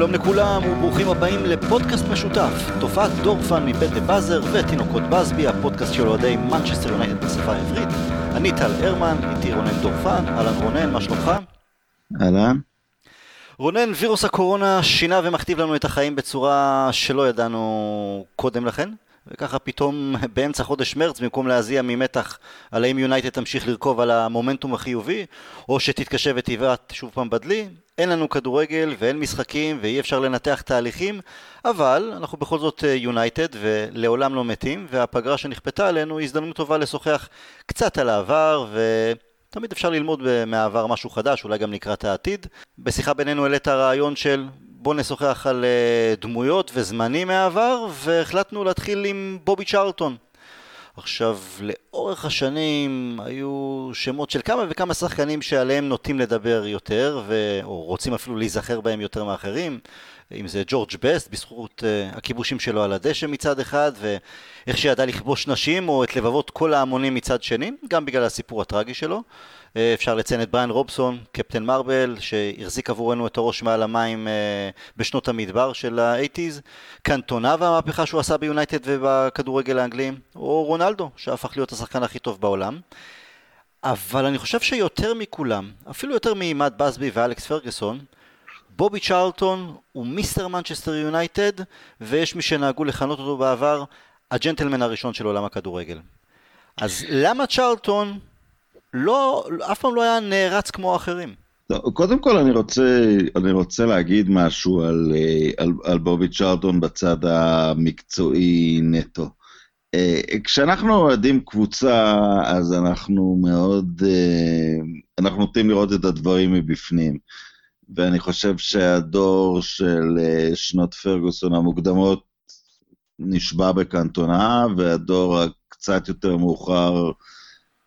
שלום לכולם וברוכים הבאים לפודקאסט משותף, תופעת דורפן מבית The Buzzer ותינוקות באסבי, הפודקאסט של אוהדי מנצ'סטר יונייטד בשפה העברית. אני טל הרמן, איתי רונן דורפן, אהלן רונן, מה שלומך? אהלן. רונן, וירוס הקורונה שינה ומכתיב לנו את החיים בצורה שלא ידענו קודם לכן. וככה פתאום באמצע חודש מרץ, במקום להזיע ממתח על האם יונייטד תמשיך לרכוב על המומנטום החיובי, או שתתקשה ותבעט שוב פעם בדלי, אין לנו כדורגל ואין משחקים ואי אפשר לנתח תהליכים, אבל אנחנו בכל זאת יונייטד ולעולם לא מתים, והפגרה שנכפתה עלינו היא הזדמנות טובה לשוחח קצת על העבר ו... תמיד אפשר ללמוד מהעבר משהו חדש, אולי גם לקראת העתיד. בשיחה בינינו העלית הרעיון של בוא נשוחח על uh, דמויות וזמנים מהעבר, והחלטנו להתחיל עם בובי צ'רלטון. עכשיו, לאורך השנים היו שמות של כמה וכמה שחקנים שעליהם נוטים לדבר יותר, ו... או רוצים אפילו להיזכר בהם יותר מאחרים. אם זה ג'ורג' בסט, בזכות uh, הכיבושים שלו על הדשא מצד אחד, ואיך שידע לכבוש נשים, או את לבבות כל ההמונים מצד שני, גם בגלל הסיפור הטרגי שלו. Uh, אפשר לציין את בריין רובסון, Captain Marvel, שהחזיק עבורנו את הראש מעל המים uh, בשנות המדבר של ה eighties, קנטונה והמהפכה שהוא עשה ביונייטד ובכדורגל האנגלי, או רונלדו, שהפך להיות השחקן הכי טוב בעולם. אבל אני חושב שיותר מכולם, אפילו יותר ממאט בסבי ואלכס פרגוסון, בובי צ'רלטון הוא מיסטר מנצ'סטר יונייטד, ויש מי שנהגו לכנות אותו בעבר הג'נטלמן הראשון של עולם הכדורגל. אז למה צ'רלטון לא, אף פעם לא היה נערץ כמו האחרים? קודם כל אני רוצה, אני רוצה להגיד משהו על, אה, על, על בובי צ'רלטון בצד המקצועי נטו. אה, כשאנחנו אוהדים קבוצה, אז אנחנו מאוד, אה, אנחנו נוטים לראות את הדברים מבפנים. ואני חושב שהדור של שנות פרגוסון המוקדמות נשבע בקנטונה, והדור הקצת יותר מאוחר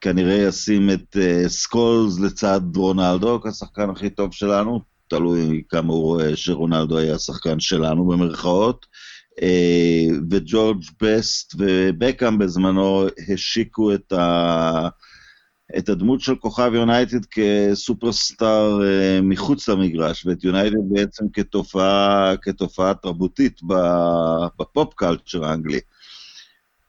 כנראה ישים את uh, סקולס לצד רונלדו כשחקן הכי טוב שלנו, תלוי כמה הוא רואה שרונלדו היה השחקן שלנו במרכאות. אה, וג'ורג' בסט ובקאם בזמנו השיקו את ה... את הדמות של כוכב יונייטד כסופרסטאר אה, מחוץ למגרש, ואת יונייטד בעצם כתופעה, כתופעה תרבותית ב pop culture האנגלי.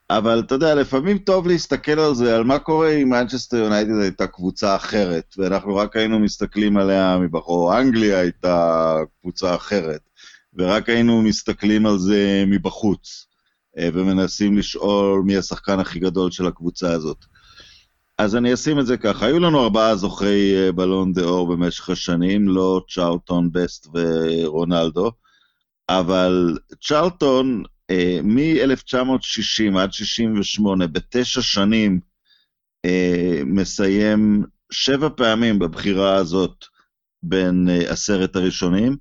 אבל אתה יודע, לפעמים טוב להסתכל על זה, על מה קורה אם מנצ'סטר יונייטד הייתה קבוצה אחרת, ואנחנו רק היינו מסתכלים עליה מבחוץ, אם היא הייתה קבוצה אחרת, ורק היינו מסתכלים על זה מבחוץ, אה, ומנסים לשאול מי השחקן הכי גדול של הקבוצה הזאת. אז אני אשים את זה ככה, היו לנו ארבעה זוכי אה, בלון דה אור במשך השנים, לא צ'ארלטון, בסט ורונלדו, אבל צ'ארלטון מ-1960 עד 68, בתשע שנים, אה, מסיים שבע פעמים בבחירה הזאת בין אה, עשרת הראשונים.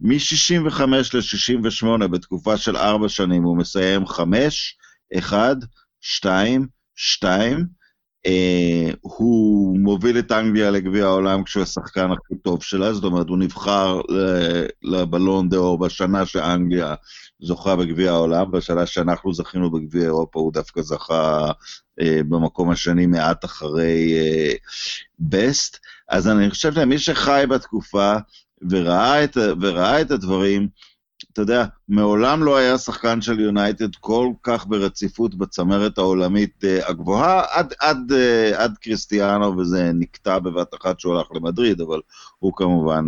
מ-65 ל-68, בתקופה של ארבע שנים, הוא מסיים חמש, אחד, שתיים, שתיים, הוא מוביל את אנגליה לגביע העולם כשהוא השחקן הכי טוב שלה, זאת אומרת, הוא נבחר לבלון דה אור בשנה שאנגליה זוכה בגביע העולם, בשנה שאנחנו זכינו בגביע אירופה הוא דווקא זכה uh, במקום השני מעט אחרי בסט. Uh, אז אני חושב שמי שחי בתקופה וראה את, וראה את הדברים, אתה יודע, מעולם לא היה שחקן של יונייטד כל כך ברציפות בצמרת העולמית uh, הגבוהה, עד, עד, uh, עד קריסטיאנו, וזה נקטע בבת אחת שהוא הלך למדריד, אבל הוא כמובן,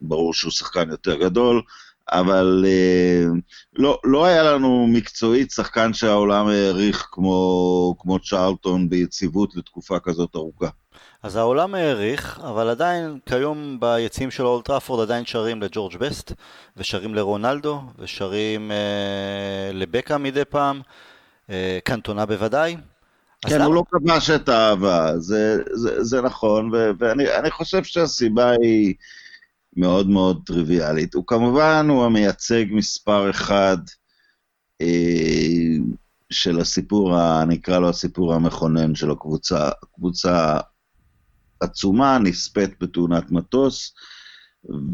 ברור שהוא שחקן יותר גדול, אבל uh, לא, לא היה לנו מקצועית שחקן שהעולם העריך כמו, כמו צ'רלטון ביציבות לתקופה כזאת ארוכה. אז העולם העריך, אבל עדיין כיום ביציעים של אולטראפורד עדיין שרים לג'ורג' בסט, ושרים לרונלדו, ושרים אה, לבקה מדי פעם, אה, קנטונה בוודאי. כן, הוא לא כבש את האהבה, זה, זה, זה נכון, ו, ואני חושב שהסיבה היא מאוד מאוד טריוויאלית. הוא כמובן, הוא המייצג מספר אחד אה, של הסיפור, אני אקרא לו הסיפור המכונן של הקבוצה. הקבוצה עצומה, נספית בתאונת מטוס,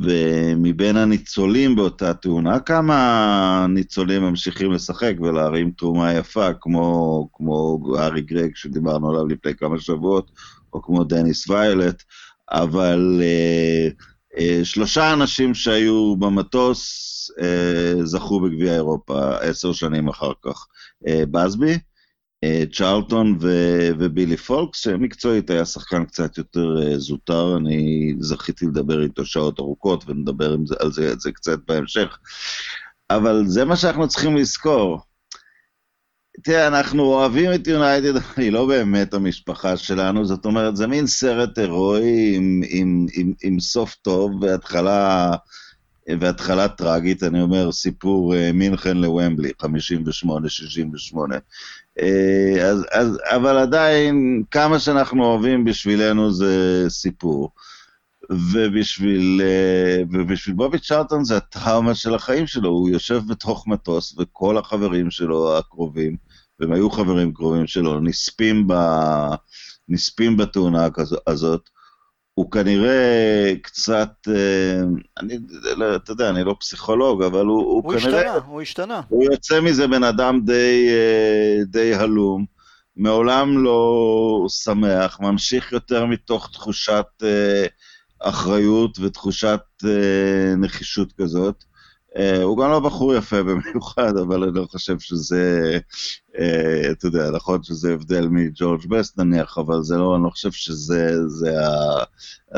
ומבין הניצולים באותה תאונה, כמה ניצולים ממשיכים לשחק ולהרים תרומה יפה, כמו, כמו ארי גרג שדיברנו עליו לפני כמה שבועות, או כמו דניס ויילט, אבל אה, שלושה אנשים שהיו במטוס זכו בגביע אירופה עשר שנים אחר כך. בסבי, צ'רלטון ו- ובילי פולקס, שמקצועית היה שחקן קצת יותר זוטר, אני זכיתי לדבר איתו שעות ארוכות ונדבר זה, על זה, זה קצת בהמשך. אבל זה מה שאנחנו צריכים לזכור. תראה, אנחנו אוהבים את יונייטד, היא לא באמת המשפחה שלנו, זאת אומרת, זה מין סרט הירואי עם, עם, עם, עם סוף טוב והתחלה, והתחלה טראגית, אני אומר, סיפור uh, מינכן לוומבלי, 58-68. Uh, אז, אז, אבל עדיין, כמה שאנחנו אוהבים בשבילנו זה סיפור. ובשביל, uh, ובשביל בובי צ'ארטון זה הטראומה של החיים שלו, הוא יושב בתוך מטוס וכל החברים שלו הקרובים והם היו חברים קרובים שלו, נספים, ב... נספים בתאונה הזאת. הוא כנראה קצת, אה, אני, לא, אתה יודע, אני לא פסיכולוג, אבל הוא, הוא, הוא כנראה... הוא השתנה, הוא השתנה. הוא יוצא מזה בן אדם די, אה, די הלום, מעולם לא שמח, ממשיך יותר מתוך תחושת אה, אחריות ותחושת נחישות כזאת. Uh, הוא גם לא בחור יפה במיוחד, אבל אני לא חושב שזה, אה, אתה יודע, נכון שזה הבדל מג'ורג' בסט נניח, אבל זה לא, אני לא חושב שזה, זה ה...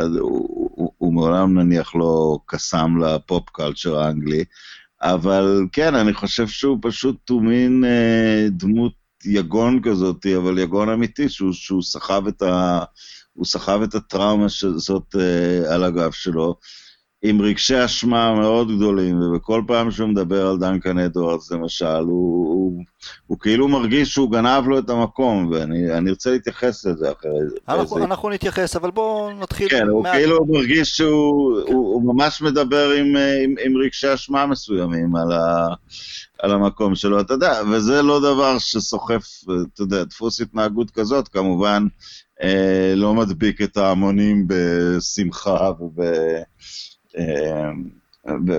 הוא, הוא, הוא מעולם נניח לא קסם ל pop culture האנגלי, אבל כן, אני חושב שהוא פשוט הוא מין דמות יגון כזאת, אבל יגון אמיתי, שהוא, שהוא סחב את ה... הוא סחב את הטראומה הזאת אה, על הגב שלו. עם רגשי אשמה מאוד גדולים, ובכל פעם שהוא מדבר על דנקן אדוארדס למשל, הוא, הוא, הוא כאילו מרגיש שהוא גנב לו את המקום, ואני ארצה להתייחס לזה אחרי זה. אנחנו, אנחנו נתייחס, אבל בואו נתחיל... כן, הוא מה... כאילו מרגיש שהוא כן. הוא, הוא ממש מדבר עם, עם, עם רגשי אשמה מסוימים על, ה, על המקום שלו, אתה יודע, וזה לא דבר שסוחף, אתה יודע, דפוס התנהגות כזאת, כמובן, אה, לא מדביק את ההמונים בשמחה וב... אה,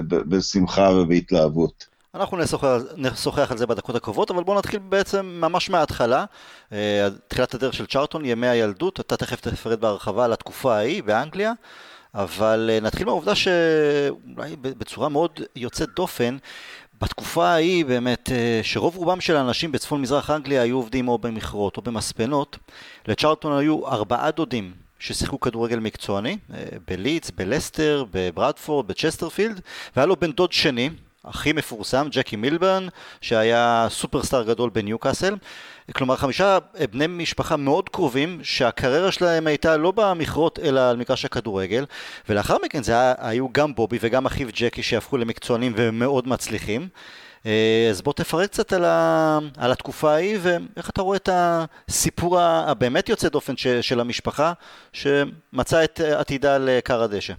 בשמחה ובהתלהבות. אנחנו נשוחח, נשוחח על זה בדקות הקרובות, אבל בואו נתחיל בעצם ממש מההתחלה. אה, תחילת הדרך של צ'רלטון, ימי הילדות, אתה תכף תפרט בהרחבה על התקופה ההיא באנגליה, אבל אה, נתחיל מהעובדה שאולי בצורה מאוד יוצאת דופן, בתקופה ההיא באמת, שרוב רובם של האנשים בצפון מזרח אנגליה היו עובדים או במכרות או במספנות, לצ'רלטון היו ארבעה דודים ששיחקו כדורגל מקצועני, אה, בלידס, בלסטר, בברדפורד, בצ'סטרפילד, והיה לו בן דוד שני, הכי מפורסם, ג'קי מילברן, שהיה סופרסטאר גדול בניוקאסל. כלומר, חמישה בני משפחה מאוד קרובים, שהקריירה שלהם הייתה לא במכרות, אלא על מגרש הכדורגל, ולאחר מכן זה היה, היו גם בובי וגם אחיו ג'קי שהפכו למקצוענים ומאוד מצליחים. אה, אז בוא תפרט קצת על, ה, על התקופה ההיא ואיך אתה רואה את הסיפור הבאמת יוצא דופן ש, של המשפחה שמצא את עתידה לכר הדשא.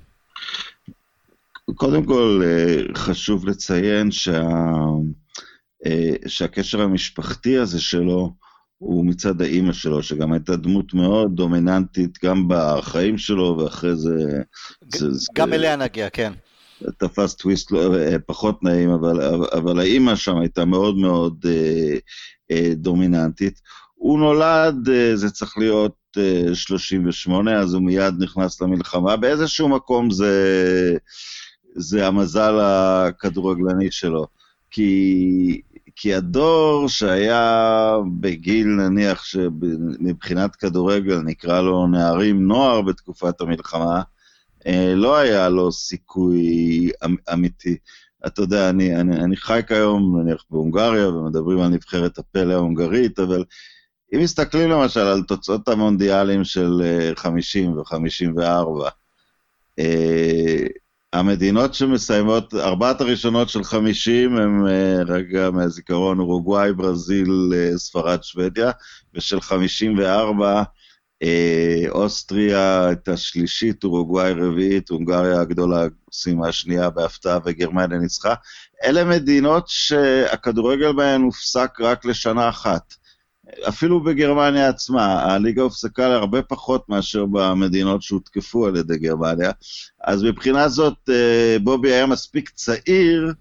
קודם כל אה, חשוב לציין שה, אה, שהקשר המשפחתי הזה שלו הוא מצד האימא שלו, שגם הייתה דמות מאוד דומיננטית גם בחיים שלו, ואחרי זה... גם זה, אליה נגיע, כן. תפס טוויסט לא, אה, פחות נעים, אבל, אבל האימא שם הייתה מאוד מאוד אה, אה, דומיננטית. הוא נולד, זה צריך להיות אה, 38, אז הוא מיד נכנס למלחמה. באיזשהו מקום זה, זה המזל הכדורגלני שלו. כי, כי הדור שהיה בגיל, נניח, שמבחינת כדורגל נקרא לו נערים נוער בתקופת המלחמה, לא היה לו סיכוי אמ, אמיתי. אתה יודע, אני, אני, אני חי כיום, נניח, בהונגריה, ומדברים על נבחרת הפלא ההונגרית, אבל אם מסתכלים למשל על תוצאות המונדיאלים של 50 ו-54, המדינות שמסיימות, ארבעת הראשונות של 50 הם אה, רגע מהזיכרון אורוגוואי, ברזיל, אה, ספרד, שוודיה, ושל 54 אה, אוסטריה הייתה שלישית, אורוגוואי רביעית, הונגריה הגדולה סיימה שנייה בהפתעה וגרמניה ניצחה. אלה מדינות שהכדורגל בהן הופסק רק לשנה אחת. אפילו בגרמניה עצמה, הליגה הופסקה להרבה פחות מאשר במדינות שהותקפו על ידי גרמניה. אז מבחינה זאת, אה, בובי היה מספיק צעיר,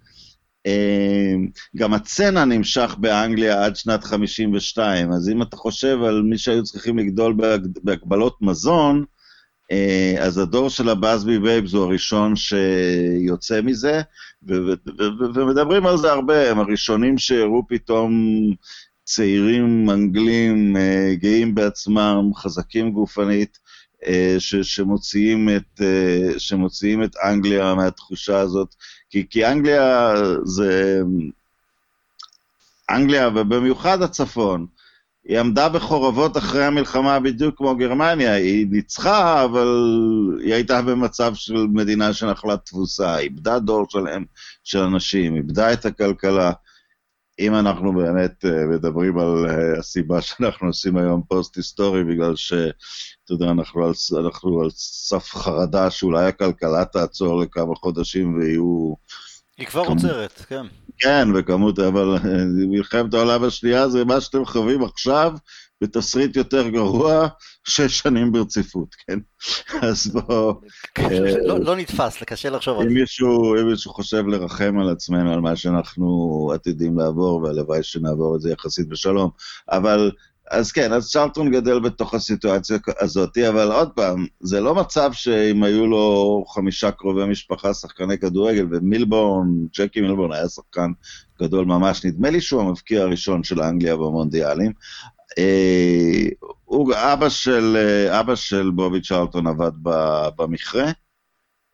גם הצנע נמשך באנגליה עד שנת 52, אז אם אתה חושב על מי שהיו צריכים לגדול בהגבלות מזון, אז הדור של הבאזבי בייבס הוא הראשון שיוצא מזה, ומדברים על זה הרבה, הם הראשונים שהראו פתאום צעירים אנגלים גאים בעצמם, חזקים גופנית, ש, שמוציאים, את, שמוציאים את אנגליה מהתחושה הזאת, כי, כי אנגליה זה... אנגליה, ובמיוחד הצפון, היא עמדה בחורבות אחרי המלחמה בדיוק כמו גרמניה, היא ניצחה, אבל היא הייתה במצב של מדינה שנחלה תבוסה, איבדה דור שלם של אנשים, איבדה את הכלכלה. אם אנחנו באמת אה, מדברים על אה, הסיבה שאנחנו עושים היום פודקאסט היסטורי, בגלל שאתה יודע, אנחנו על, אנחנו על סף חרדה שאולי הכלכלה תעצור לכמה חודשים ויהיו... היא כבר כמעט, עוצרת, כן. כן, וכמעט, אבל אה, מלחמת העולם השנייה זה מה שאתם חווים עכשיו, בתסריט יותר גרוע, שש שנים ברציפות, כן? אז בואו... לא, לא נתפס, קשה לחשוב על זה. אם מישהו חושב לרחם על עצמנו, על מה שאנחנו עתידים לעבור, והלוואי שנעבור את זה יחסית בשלום, אבל אז כן, אז צ'רלטון גדל בתוך הסיטואציה הזאת, אבל עוד פעם, זה לא מצב שאם היו לו חמישה קרובי משפחה שחקני כדורגל, ומילבורן, ג'קי מילבורן היה שחקן גדול ממש, נדמה לי שהוא המבקיע הראשון של אנגליה במונדיאלים. אה, הוא, אבא של, אה, אבא של בובי צ'רלטון עבד במכרה.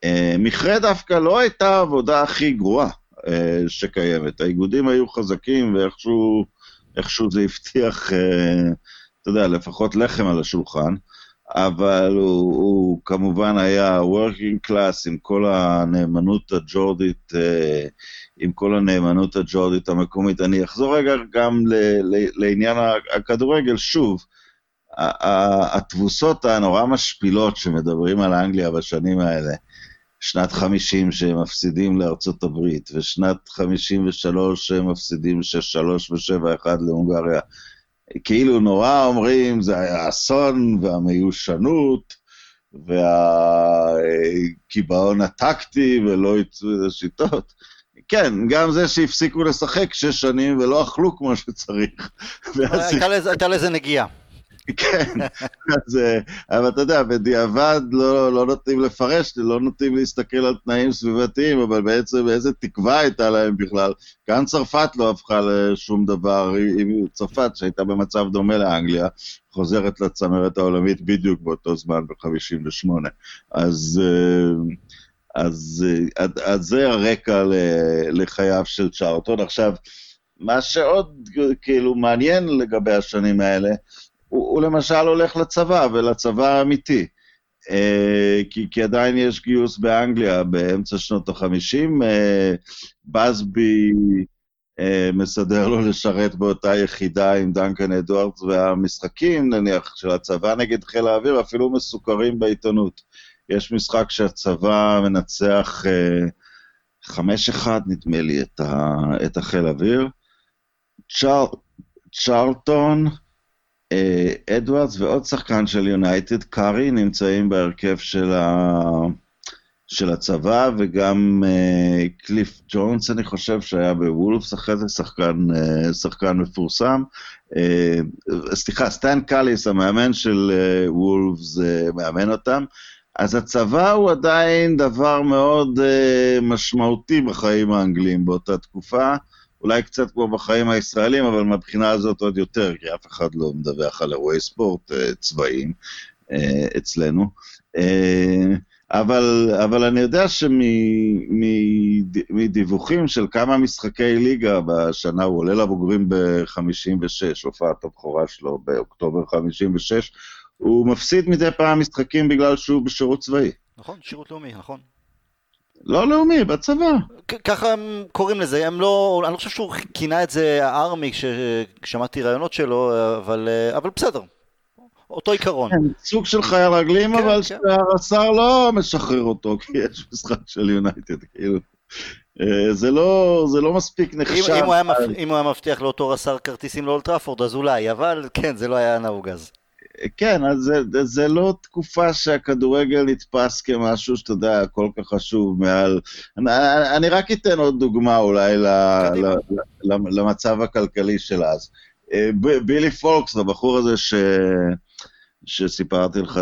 אה, מכרה דווקא לא הייתה העבודה הכי גרועה שקיימת. האיגודים היו חזקים ואיכשהו... איכשהו זה הבטיח, אה, אתה יודע, לפחות לחם על השולחן, אבל הוא, הוא כמובן היה working class עם כל הנאמנות הג'ורדית, אה, עם כל הנאמנות הג'ורדית המקומית. אני אחזור רגע גם ל, ל, לעניין הכדורגל, שוב, התבוסות הנורא משפילות שמדברים על אנגליה בשנים האלה, שנת 50 שהם מפסידים לארצות הברית, ושנת 53 שהם מפסידים 6-3 ו-7-1 להונגריה. כאילו נורא אומרים, זה היה אסון, והמיושנות, והקיבעון הטקטי, ולא יצאו את השיטות. כן, גם זה שהפסיקו לשחק שש שנים ולא אכלו כמו שצריך. הייתה לזה נגיעה. כן, אז, אה, אבל אתה יודע, בדיעבד לא, לא נוטים לפרש, לא נוטים להסתכל על תנאים סביבתיים, אבל בעצם איזה תקווה הייתה להם בכלל. כאן צרפת לא הפכה לשום דבר, צרפת שהייתה במצב דומה לאנגליה, חוזרת לצמרת העולמית בדיוק באותו זמן, ב-58. אז... אה, אז, אה, אז, אז זה הרקע לחייו של צ'ארטון. עכשיו, מה שעוד כאילו מעניין לגבי השנים האלה, הוא, הוא למשל הולך לצבא, ולצבא האמיתי. Uh, כי, כי עדיין יש גיוס באנגליה באמצע שנות ה-50. Uh, בסבי uh, מסדר לו לשרת באותה יחידה עם דנקן אדוארדס, והמשחקים, נניח, של הצבא נגד חיל האוויר, אפילו מסוכרים בעיתונות. יש משחק שהצבא מנצח uh, אחד, נדמה לי, את, ה, את החיל האוויר. צ'אר, צ'רלטון, אה, אדוארדס ועוד שחקן של יונייטד, קארי, נמצאים בהרכב של, ה... של הצבא, וגם uh, קליף ג'ונס, אני חושב, שהיה בוולפס, אחרי זה שחקן, uh, שחקן מפורסם. Uh, סליחה, סטן קאליס, המאמן של uh, וולפס, uh, מאמן אותם. אז הצבא הוא עדיין דבר מאוד uh, משמעותי בחיים האנגלים באותה תקופה. אולי קצת כמו בחיים הישראלים, אבל מהבחינה הזאת עוד יותר, כי אף אחד לא מדווח על אירועי ספורט אה, צבאיים אה, אצלנו. אה, אבל, אבל אני יודע שמדיווחים של כמה משחקי ליגה בשנה, הוא עולה לבוגרים ב-56, הופעת הבכורה שלו באוקטובר 56, הוא מפסיד מדי פעם משחקים בגלל שהוא בשירות צבאי. נכון, שירות לאומי, נכון. לא לאומי, בצבא. ככה הם קוראים לזה, הם לא, אני לא חושב שהוא כינה את זה הארמי כששמעתי רעיונות שלו, אבל, אבל בסדר, אותו עיקרון. כן, סוג של חייל רגלים, כן, אבל כן. שהשר לא משחרר אותו, כי יש משחק של יונייטד, כאילו. אה, זה לא, זה לא מספיק נחשב. אם, אם, הוא היה. אם הוא היה מבטיח לאותו רס"ר כרטיסים לאולטראפורד, אז אולי, אבל כן, זה לא היה נהוג אז. כן, אז זה, זה לא תקופה שהכדורגל נתפס כמשהו שאתה יודע, כל כך חשוב מעל... אני, אני רק אתן עוד דוגמה אולי ל, ל, ל, למצב הכלכלי של אז. אה, בילי פולקס, הבחור הזה ש... שסיפרתי לך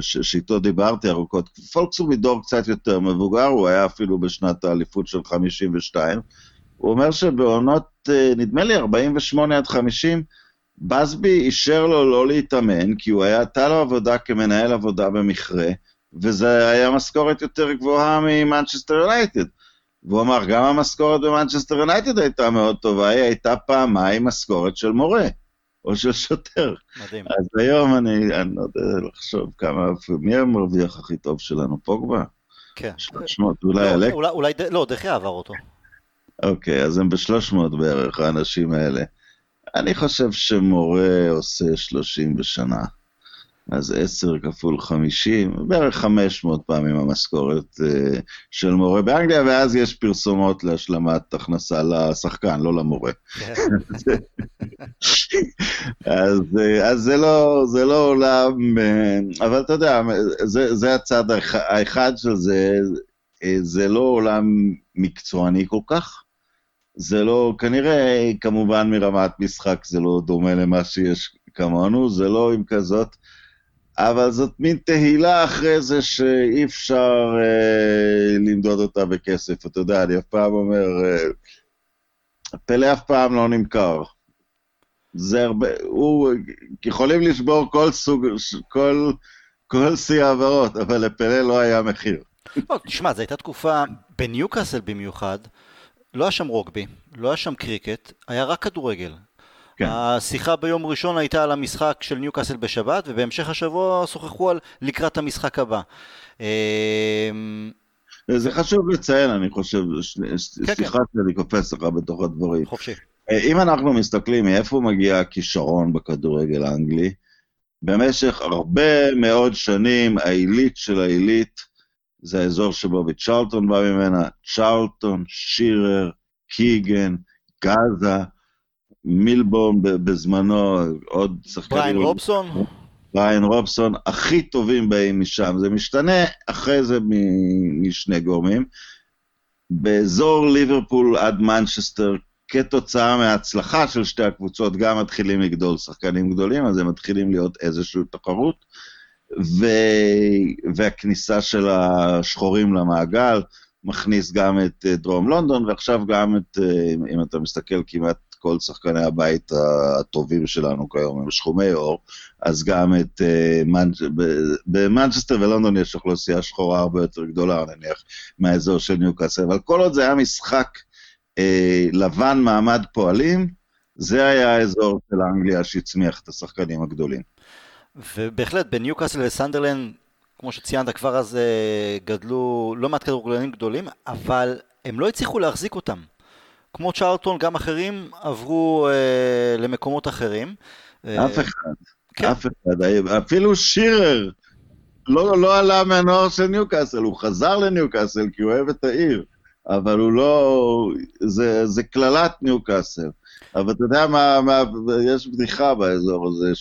שאיתו דיברתי ארוכות. פולקס הוא מדור קצת יותר מבוגר, הוא היה אפילו בשנת האליפות של 52. הוא אומר שבעונות, אה, נדמה לי 48 עד 50, בסבי אישר לו לא להתאמן, כי הוא היה, הייתה לו עבודה כמנהל עבודה במכרה, וזה היה משכורת יותר גבוהה ממנצ'סטר יונייטד. והוא אמר, גם המשכורת במנצ'סטר יונייטד הייתה מאוד טובה, היא הייתה פעמיים משכורת של מורה, או של שוטר. מדהים. אז היום אני, אני לא יודע לחשוב כמה, מי המרוויח הכי טוב שלנו? פוגבה? כן. 300, אולי לא, אלק? אולי, אולי, לא, דה חאה עבר אותו. אוקיי, אז הם ב-300 בערך, האנשים האלה. אני חושב שמורה עושה 30 בשנה. אז 10 כפול 50, בערך 500 פעמים המשכורת uh, של מורה באנגליה, ואז יש פרסומות להשלמת הכנסה לשחקן, לא למורה. אז, אז זה, לא, זה לא עולם, uh, אבל אתה יודע, זה, זה הצד האח, האחד של זה, uh, זה לא עולם מקצועני כל כך. זה לא, כנראה, כמובן מרמת משחק זה לא דומה למה שיש כמונו, זה לא עם כזאת, אבל זאת מין תהילה אחרי זה שאי אפשר אה, למדוד אותה בכסף. אתה יודע, אני אף פעם אומר, אה, פלא אף פעם לא נמכר. זה הרבה, הוא, יכולים לשבור כל סוג, כל, כל שיא העברות, אבל לפלא לא היה מחיר. לא, תשמע, זו הייתה תקופה, בניוקאסל במיוחד, לא היה שם רוגבי, לא היה שם קריקט, היה רק כדורגל. כן. השיחה ביום ראשון הייתה על המשחק של ניוקאסל בשבת, ובהמשך השבוע שוחחו על לקראת המשחק הבא. אמ, זה חשוב לציין, אני חושב, ש- כן. סליחה שאני קופץ לך בתוך הדברים. חופשי. אה, אם אנחנו מסתכלים מאיפה מגיע הכישרון בכדורגל האנגלי, במשך הרבה מאוד שנים העילית של העילית זה האזור שבובי צ'רלטון בא ממנה, צ'רלטון, שירר, קיגן, גאזה, מילבורן ב- בזמנו, עוד שחקנים. בריין רובסון, בריין רובסון, הכי טובים באים משם. זה משתנה אחרי זה משני גורמים. באזור ליברפול עד מנצ'סטר, כתוצאה מההצלחה של שתי הקבוצות, גם מתחילים לגדול שחקנים גדולים, אז הם מתחילים להיות איזושהי תחרות. ו... והכניסה של השחורים למעגל מכניס גם את אה, דרום לונדון, ועכשיו גם את, אה, אם אתה מסתכל כמעט כל שחקני הבית הטובים שלנו כיום הם שחומי עור, אז גם את... ב- במנצ'סטר ולונדון יש אוכלוסייה שחורה הרבה יותר גדולה, נניח, מהאזור של ניוקאסל, אבל כל עוד זה היה משחק אה, לבן מעמד פועלים, זה היה האזור של אנגליה שהצמיח את השחקנים הגדולים. ובהחלט בניוקאסל וסנדרלנד, כמו שציינת כבר אז אה, גדלו לא מעט כדורגלנים גדולים, אבל הם לא הצליחו להחזיק אותם. כמו צ'ארלטון, גם אחרים עברו אה, למקומות אחרים. אה, אף אחד, כן. אף אחד, אפילו שירר לא, לא עלה מהנוער של ניוקאסל, הוא חזר לניוקאסל כי הוא אוהב את העיר, אבל הוא לא, זה, קללת ניוקאסל. אבל אתה יודע מה, מה, יש בדיחה באזור הזה,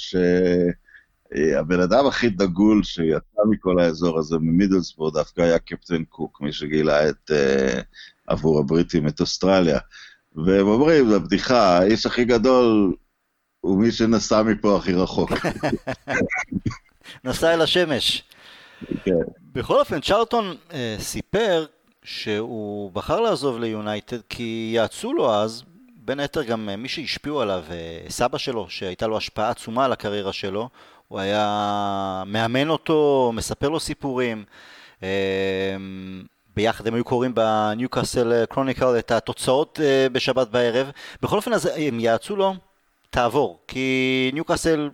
שהבן אדם הכי דגול שיצא מכל האזור הזה ממידלסבורד דווקא היה קפטן קוק, מי שגילה את, uh, עבור הבריטים את אוסטרליה. והם אומרים, זו בדיחה, האיש הכי גדול הוא מי שנסע מפה הכי רחוק. נסע אל השמש. כן. בכל אופן, צ'ארלטון אה, סיפר שהוא בחר לעזוב ליונייטד כי יעצו לו אז, בין היתר גם אה, מי שהשפיעו עליו, אה, סבא שלו, שהייתה לו השפעה עצומה על הקריירה שלו, הוא היה מאמן אותו, מספר לו סיפורים. אה, ביחד הם היו קוראים בניוקאסל קרוניקל את התוצאות בשבת בערב. בכל אופן, אז הם יעצו לו, תעבור, כי ניוקאסל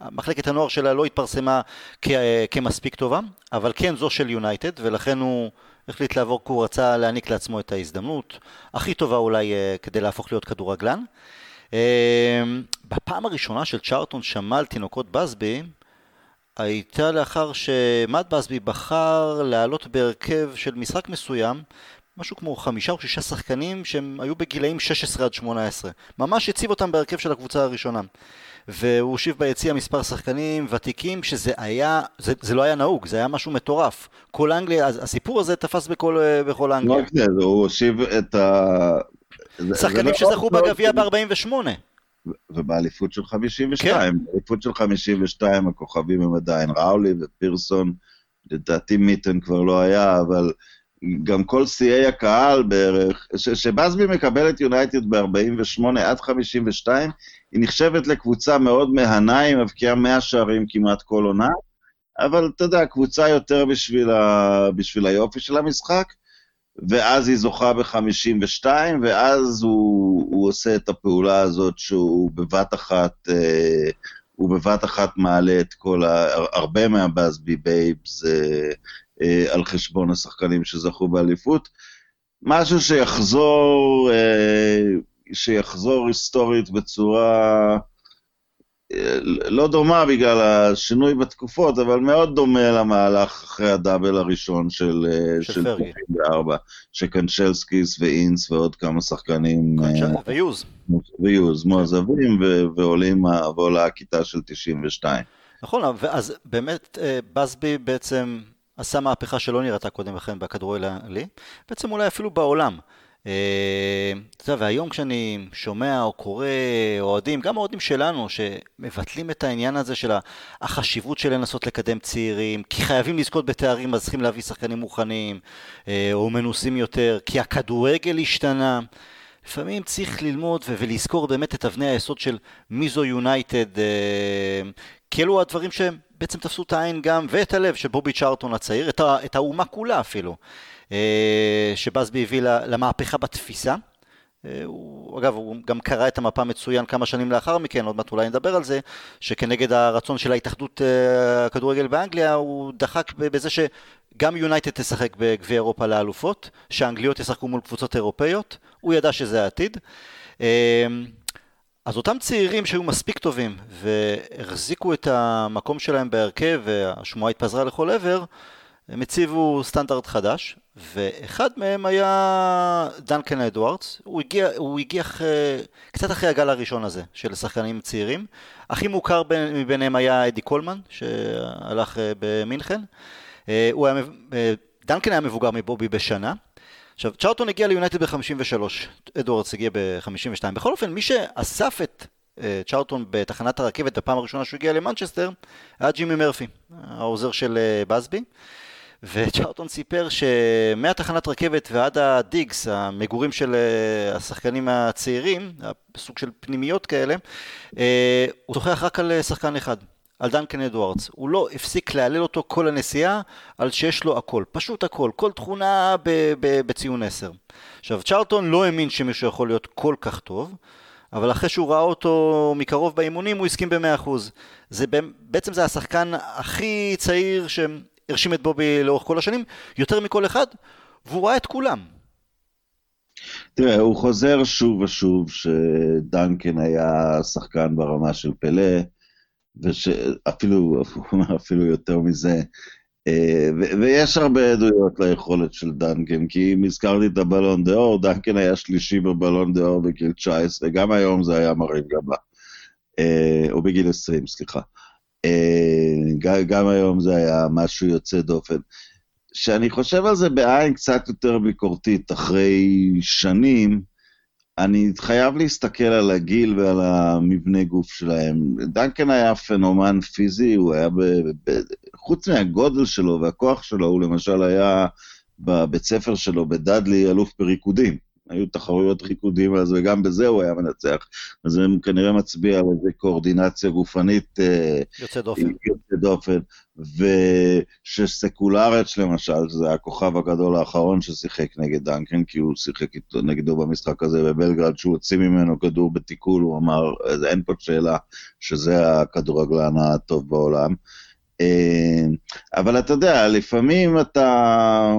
מחלקת הנוער שלה לא התפרסמה כ- כמספיק טובה, אבל כן זו של יונייטד, ולכן הוא החליט לעבור כי הוא רצה להעניק לעצמו את ההזדמנות הכי טובה אולי אה, כדי להפוך להיות כדורגלן. אה, בפעם הראשונה של צ'ארטון שמע על תינוקות בסבי, הייתה לאחר שמאט בסבי בחר לעלות בהרכב של משחק מסוים, משהו כמו חמישה או שישה שחקנים שהם היו בגילאים 16 עד 18. ממש הציב אותם בהרכב של הקבוצה הראשונה. והוא הושיב ביציע מספר שחקנים ותיקים שזה היה, זה, זה לא היה נהוג, זה היה משהו מטורף. כל אנגליה, הסיפור הזה תפס בכל, אה, בכל לא אנגליה. רק זה, הוא הושיב את ה... שחקנים שזכו בגביע ב-48. ובאליפות של 52, כן. באליפות של 52 הכוכבים הם עדיין ראולי ופירסון, לדעתי מיטן כבר לא היה, אבל גם כל שיאי הקהל בערך, שבאזבי מקבל את יונייטד ב-48 עד 52, היא נחשבת לקבוצה מאוד מהנה, היא מבקיעה 100 שערים כמעט כל עונה, אבל אתה יודע, קבוצה יותר בשביל, ה... בשביל היופי של המשחק, ואז היא זוכה ב-52, ואז הוא, הוא עושה את הפעולה הזאת שהוא בבת אחת, אה, הוא בבת אחת מעלה את כל ה... הרבה מהבאזבי בייבס אה, אה, על חשבון השחקנים שזכו באליפות. משהו שיחזור, אה, שיחזור היסטורית בצורה לא דומה בגלל השינוי בתקופות, אבל מאוד דומה למהלך אחרי הדאבל הראשון של, אה, של, של פרגי. 94, שקנצ'לסקיס ואינס ועוד כמה שחקנים... אה, ויוז. ויוז, מועזבים ועולים, ועולה הכיתה של 92. נכון, אז באמת אה, בסבי בעצם עשה מהפכה שלא נראתה קודם לכן בכדורגל העולמי, בעצם אולי אפילו בעולם. אה, אתה יודע, והיום כשאני שומע או קורא אוהדים, גם אוהדים שלנו, שמבטלים את העניין הזה של החשיבות של לנסות לקדם צעירים, כי חייבים לזכות בתארים אז צריכים להביא שחקנים מוכנים, אה, או מנוסים יותר, כי הכדורגל השתנה. לפעמים צריך ללמוד ולזכור באמת את אבני היסוד של מי זו יונייטד, אה, כי אלו הדברים שבעצם תפסו את העין גם, ואת הלב של בובי צ'ארטון הצעיר, את האומה כולה אפילו. אה, שבאזבי הביא למהפכה בתפיסה. אה, הוא, אגב, הוא גם קרא את המפה מצוין כמה שנים לאחר מכן, עוד מעט אולי נדבר על זה, שכנגד הרצון של ההתאחדות הכדורגל באנגליה, הוא דחק בזה שגם יונייטד תשחק בגביע אירופה לאלופות, שהאנגליות ישחקו מול קבוצות אירופאיות, הוא ידע שזה העתיד. אז אותם צעירים שהיו מספיק טובים והחזיקו את המקום שלהם בהרכב והשמועה התפזרה לכל עבר, הם הציבו סטנדרט חדש, ואחד מהם היה דנקן אדוארדס, הוא הגיע, הוא הגיע אחרי, קצת אחרי הגל הראשון הזה של שחקנים צעירים. הכי מוכר מביניהם היה אדי קולמן, שהלך אה, במינכן. אה, הוא היה, אה, דנקן היה מבוגר מבובי בשנה. עכשיו, צ'רלטון הגיע ליונייטד ב-53, אדוארדס הגיע ב-52. בכל אופן, מי שאסף את צ'רלטון בתחנת הרכבת בפעם הראשונה שהוא הגיע למנצ'סטר, היה ג'ימי מרפי, העוזר של בסבי. וצ'ארטון סיפר שמהתחנת רכבת ועד הדיגס, המגורים של אה, השחקנים הצעירים, סוג של פנימיות כאלה, אה, הוא שוחח רק על אה, שחקן אחד, על דנקן אדוארדס. הוא לא הפסיק להלל אותו כל הנסיעה על שיש לו הכל, פשוט הכל, כל תכונה בציון 10. עכשיו, צ'ארטון לא האמין שמישהו יכול להיות כל כך טוב. אבל אחרי שהוא ראה אותו מקרוב באימונים הוא הסכים ב-100%. זה בעצם זה השחקן הכי צעיר הרשים את בובי לאורך כל השנים, יותר מכל אחד, והוא ראה את כולם. תראה, הוא חוזר שוב ושוב שדנקן היה שחקן ברמה של פלה, ושאפילו אפילו יותר מזה, אה, ויש הרבה עדויות ליכולת של דנקן, כי אם הזכרתי את הבלון דה אור, דנקן היה שלישי בבלון דה אור בגיל 19, גם היום זה היה מרים גבה, אה, או בגיל 20, סליחה. אה, גם היום זה היה משהו יוצא דופן. כשאני חושב על זה בעין קצת יותר ביקורתית, אחרי שנים, אני חייב להסתכל על הגיל ועל המבנה גוף שלהם. דנקן היה פנומן פיזי, הוא היה, ב, ב, חוץ מהגודל שלו והכוח שלו, הוא למשל היה בבית ספר שלו בדאדלי אלוף בריקודים. היו תחרויות ריקודים אז, וגם בזה הוא היה מנצח. אז זה כנראה מצביע על איזה קואורדינציה גופנית... אה, יוצא דופן. יוצא דופן. ושסקולרץ' למשל, שזה הכוכב הגדול האחרון ששיחק נגד דנקן, כי הוא שיחק איתו, נגדו במשחק הזה בבלגרד, שהוא הוציא ממנו כדור בתיקול, הוא אמר, אין פה שאלה שזה הכדורגלן הטוב בעולם. אה, אבל אתה יודע, לפעמים אתה...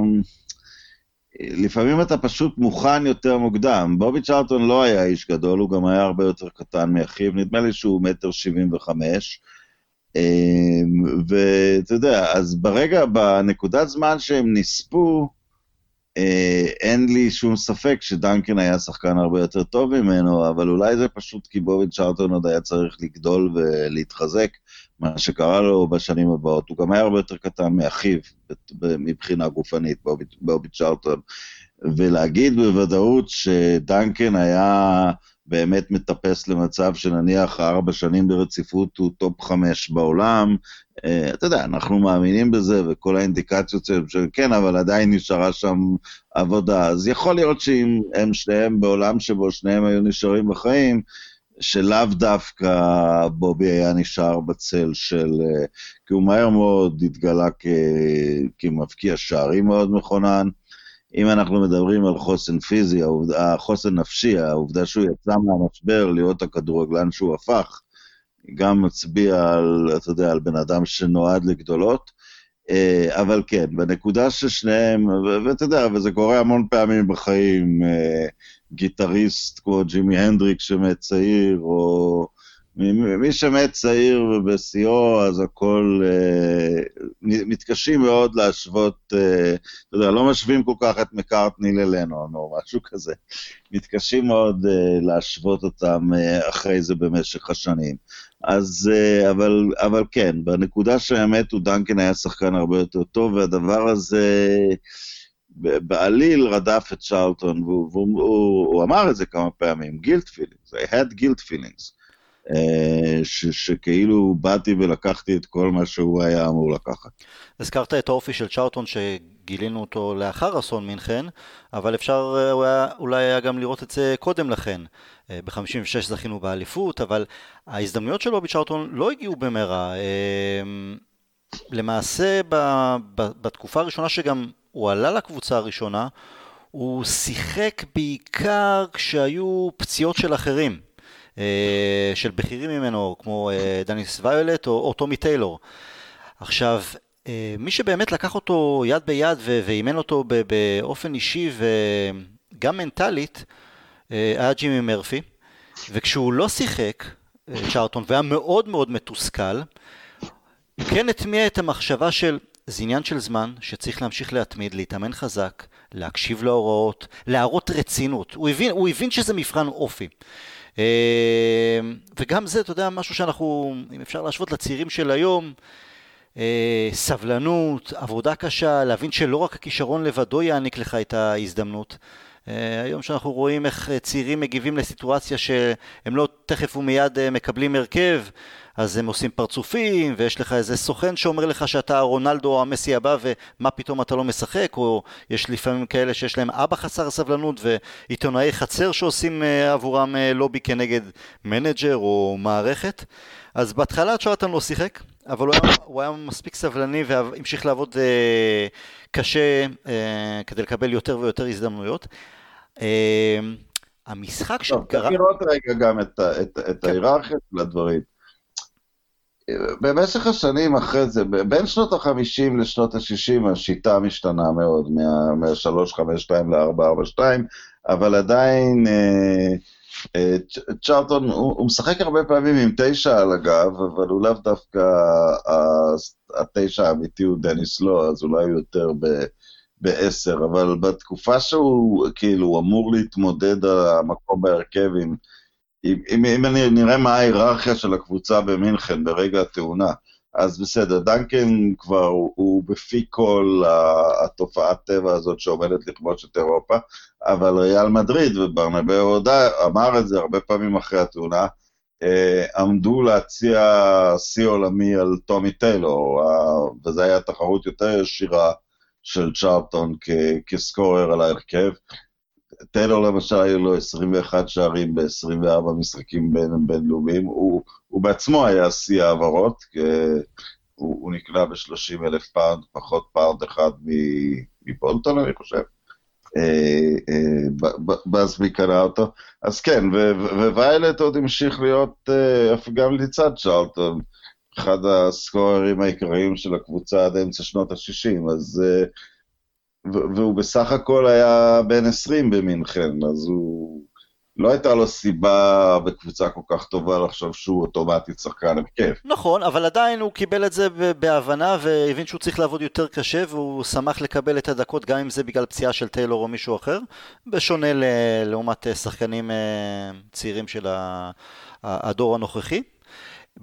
לפעמים אתה פשוט מוכן יותר מוקדם. בובי צ'ארטון לא היה איש גדול, הוא גם היה הרבה יותר קטן מאחיו, נדמה לי שהוא מטר שבעים וחמש. אמ, ואתה יודע, אז ברגע, בנקודת זמן שהם נספו, אה, אין לי שום ספק שדנקן היה שחקן הרבה יותר טוב ממנו, אבל אולי זה פשוט כי בובי צ'ארטון עוד היה צריך לגדול ולהתחזק, מה שקרה לו בשנים הבאות. הוא גם היה הרבה יותר קטן מאחיו מבחינה גופנית, בובי, בובי צ'ארטון. ולהגיד בוודאות שדנקן היה באמת מטפס למצב שנניח ארבע שנים ברציפות הוא טופ חמש בעולם. אה, אתה יודע, אנחנו מאמינים בזה, וכל האינדיקציות של כן, אבל עדיין נשארה שם עבודה. אז יכול להיות שאם הם שניהם בעולם שבו שניהם היו נשארים בחיים, שלאו דווקא בובי היה נשאר בצל של... אה, כי הוא מהר מאוד התגלה כ... כמבקיע שערים מאוד מכונן. אם אנחנו מדברים על חוסן פיזי, החוסן נפשי, העובדה שהוא יצא מהמשבר להיות הכדורגלן שהוא הפך, גם מצביע על, אתה יודע, על בן אדם שנועד לגדולות. אה, אבל כן, בנקודה ששניהם, ואתה יודע, וזה קורה המון פעמים בחיים, אה, גיטריסט כמו ג'ימי הנדריק שמת צעיר, או מי שמת צעיר ובשיאו, אז הכל... אה, מתקשים מאוד להשוות, אה, אתה יודע, לא משווים כל כך את מקארטני ללנון או משהו כזה. מתקשים מאוד אה, להשוות אותם אחרי זה במשך השנים. אז, אבל, אבל כן, בנקודה שהאמת הוא דנקן היה שחקן הרבה יותר טוב, והדבר הזה... בעליל רדף את צ'רלטון, והוא, והוא הוא, הוא אמר את זה כמה פעמים, גילט פילינגס, I had guilt feelings. אה, ש, שכאילו באתי ולקחתי את כל מה שהוא היה אמור לקחת. הזכרת את האופי של צ'ארטון שגילינו אותו לאחר אסון מינכן, אבל אפשר אה, אולי היה גם לראות את זה קודם לכן. אה, ב-56 זכינו באליפות, אבל ההזדמנויות שלו בצ'ארטון לא הגיעו במהרה. למעשה בתקופה הראשונה שגם הוא עלה לקבוצה הראשונה, הוא שיחק בעיקר כשהיו פציעות של אחרים. אה, של בכירים ממנו, כמו אה, דניס ויולט או, או טומי טיילור. עכשיו, אה, מי שבאמת לקח אותו יד ביד ואימן אותו באופן אישי וגם מנטלית, היה ג'ימי מרפי, וכשהוא לא שיחק, צ'ארטון, והיה מאוד מאוד מתוסכל, כן הטמיע את המחשבה של זה עניין של זמן שצריך להמשיך להתמיד, להתאמן חזק, להקשיב להוראות, להראות רצינות. הוא הבין, הוא הבין שזה מבחן אופי. אה, וגם זה, אתה יודע, משהו שאנחנו, אם אפשר להשוות לצעירים של היום, אה, סבלנות, עבודה קשה, להבין שלא רק הכישרון לבדו יעניק לך את ההזדמנות. אה, היום שאנחנו רואים איך צעירים מגיבים לסיטואציה שהם לא תכף ומיד מקבלים הרכב, אז הם עושים פרצופים, ויש לך איזה סוכן שאומר לך שאתה רונלדו או המסי הבא, ומה פתאום אתה לא משחק, או יש לפעמים כאלה שיש להם אבא חסר סבלנות, ועיתונאי חצר שעושים אה, עבורם אה, לובי כנגד מנג'ר או מערכת. אז בהתחלה צ'רלטון לא שיחק, אבל הוא היה, הוא היה מספיק סבלני והמשיך לעבוד אה, קשה אה, כדי לקבל יותר ויותר הזדמנויות. אה, המשחק של קרה... טוב, לראות רגע גם את, את, את כן. ההיררכיה של הדברים. במשך השנים אחרי זה, בין שנות ה-50 לשנות ה-60 השיטה משתנה מאוד, מה-352 ל-442, אבל עדיין אה, אה, צ'ארטון, הוא, משחק הרבה פעמים עם תשע על הגב, אבל הוא לאו דווקא, התשע האמיתי הוא דניס לא, אז אולי הוא יותר ב... בעשר, אבל בתקופה שהוא כאילו אמור להתמודד על המקום בהרכב עם אם, אם, אני נראה מה ההיררכיה של הקבוצה במינכן ברגע התאונה, אז בסדר, דנקן כבר הוא, הוא בפי כל התופעת טבע הזאת שעומדת לכבוש את אירופה, אבל ריאל מדריד, וברנבאו אמר את זה הרבה פעמים אחרי התאונה, אה, עמדו להציע שיא עולמי על טומי טיילור, וזו הייתה תחרות יותר ישירה של צ'ארטון כסקורר על ההרכב. טיילור למשל היו לו 21 שערים ב-24 משחקים בין, בינלאומיים, הוא, הוא בעצמו היה שיא העברות, הוא, הוא נקלע ב-30 אלף פאונד, פחות פאונד אחד מבולטון אני חושב. בסבי אה, אה, קנה אותו, אז כן, וויילט עוד המשיך להיות אה, גם לצד צ'רלטון, אחד הסקוררים העיקריים של הקבוצה עד אמצע שנות ה-60, אז והוא בסך הכל היה בן 20 במינכן, אז הוא... לא הייתה לו סיבה בקבוצה כל כך טובה לחשוב שהוא אוטומטית שחקן הרכב. נכון, אבל עדיין הוא קיבל את זה בהבנה והבין שהוא צריך לעבוד יותר קשה והוא שמח לקבל את הדקות גם אם זה בגלל פציעה של טיילור או מישהו אחר, בשונה לעומת שחקנים אה, צעירים של הדור הנוכחי.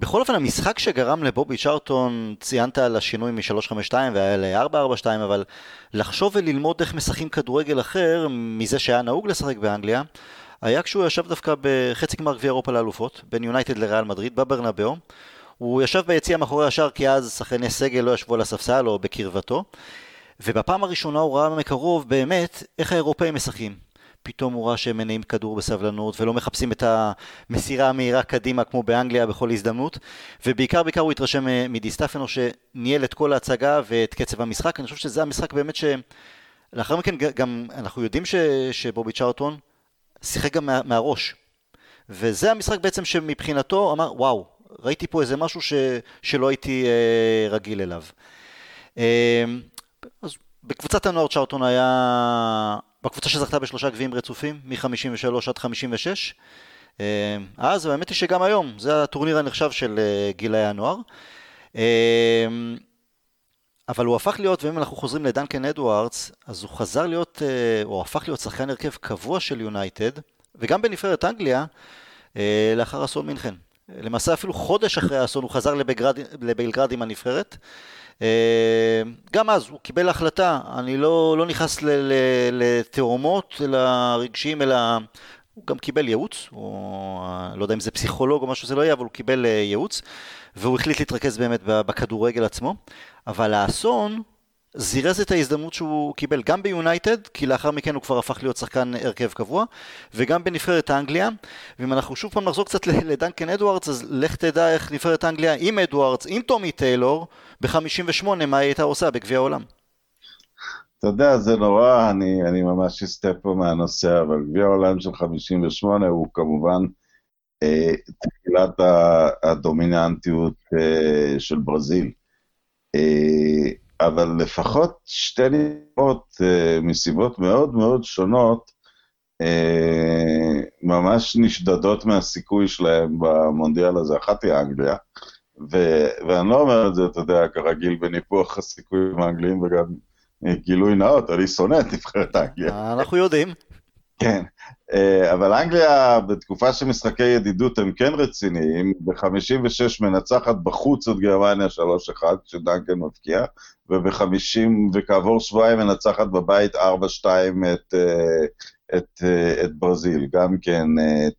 בכל אופן, המשחק שגרם לבובי צ'ארטון, ציינת על השינוי מ-352 והיה ל-442, אבל לחשוב וללמוד איך משחקים כדורגל אחר מזה שהיה נהוג לשחק באנגליה, היה כשהוא ישב דווקא בחצי גמר גביע אירופה לאלופות, בין יונייטד לריאל מדריד, בברנבאו. הוא ישב ביציע מאחורי השאר כי אז שחקני סגל לא ישבו על הספסל או בקרבתו. ובפעם הראשונה הוא ראה מקרוב באמת איך האירופאים משחקים. פתאום הוא ראה שהם מניעים כדור בסבלנות ולא מחפשים את המסירה המהירה קדימה כמו באנגליה בכל הזדמנות. ובעיקר בעיקר הוא התרשם מדיסטפנו שניהל את כל ההצגה ואת קצב המשחק. אני חושב שזה המשחק באמת שלאחר מכן גם אנחנו יודעים ש... שבובי צ'ארטון שיחק גם מה... מהראש. וזה המשחק בעצם שמבחינתו אמר וואו ראיתי פה איזה משהו ש... שלא הייתי אה, רגיל אליו. אה, אז בקבוצת הנוער צ'ארטון היה בקבוצה שזכתה בשלושה גביעים רצופים, מ-53 עד 56. אה, אז האמת היא שגם היום, זה הטורניר הנחשב של אה, גילאי הנוער. אה, אבל הוא הפך להיות, ואם אנחנו חוזרים לדנקן אדוארדס, אז הוא חזר להיות, הוא הפך להיות שחקן הרכב קבוע של יונייטד, וגם בנבחרת אנגליה, לאחר אסון מינכן. למעשה אפילו חודש אחרי האסון הוא חזר לבלגרד, לבלגרד עם הנבחרת. אה, גם אז הוא קיבל החלטה, אני לא, לא נכנס לתאומות אלא רגשיים, אלא הוא גם קיבל ייעוץ, או לא יודע אם זה פסיכולוג או משהו, זה לא יהיה, אבל הוא קיבל אה, ייעוץ, והוא החליט להתרכז באמת בכדורגל עצמו. אבל האסון זירז את ההזדמנות שהוא קיבל גם ביונייטד, כי לאחר מכן הוא כבר הפך להיות שחקן הרכב קבוע, וגם בנבחרת אנגליה. ואם אנחנו שוב פעם נחזור קצת לדנקן אדוארדס, אז לך תדע איך נבחרת אנגליה עם אדוארדס, עם טומי טיילור, ב-58, מה היא הייתה עושה בגביע העולם. אתה יודע, זה נורא, אני, אני ממש אסטה פה מהנושא, אבל גביע העולם של 58 הוא כמובן אה, תחילת הדומיננטיות אה, של ברזיל. אה, אבל לפחות שתי נקודות uh, מסיבות מאוד מאוד שונות, uh, ממש נשדדות מהסיכוי שלהם במונדיאל הזה. אחת היא אנגליה, ו- ואני לא אומר את זה, אתה יודע, כרגיל בניפוח הסיכויים האנגליים וגם גילוי נאות, אני שונא את נבחרת אנגליה. אנחנו יודעים. כן, אה, אבל אנגליה בתקופה של משחקי ידידות הם כן רציניים, ב-56 מנצחת בחוץ את גרמניה 3-1 כשדנקן מבקיע, וב-50 וכעבור שבועיים מנצחת בבית 4-2 את, אה, את, אה, את ברזיל, גם כן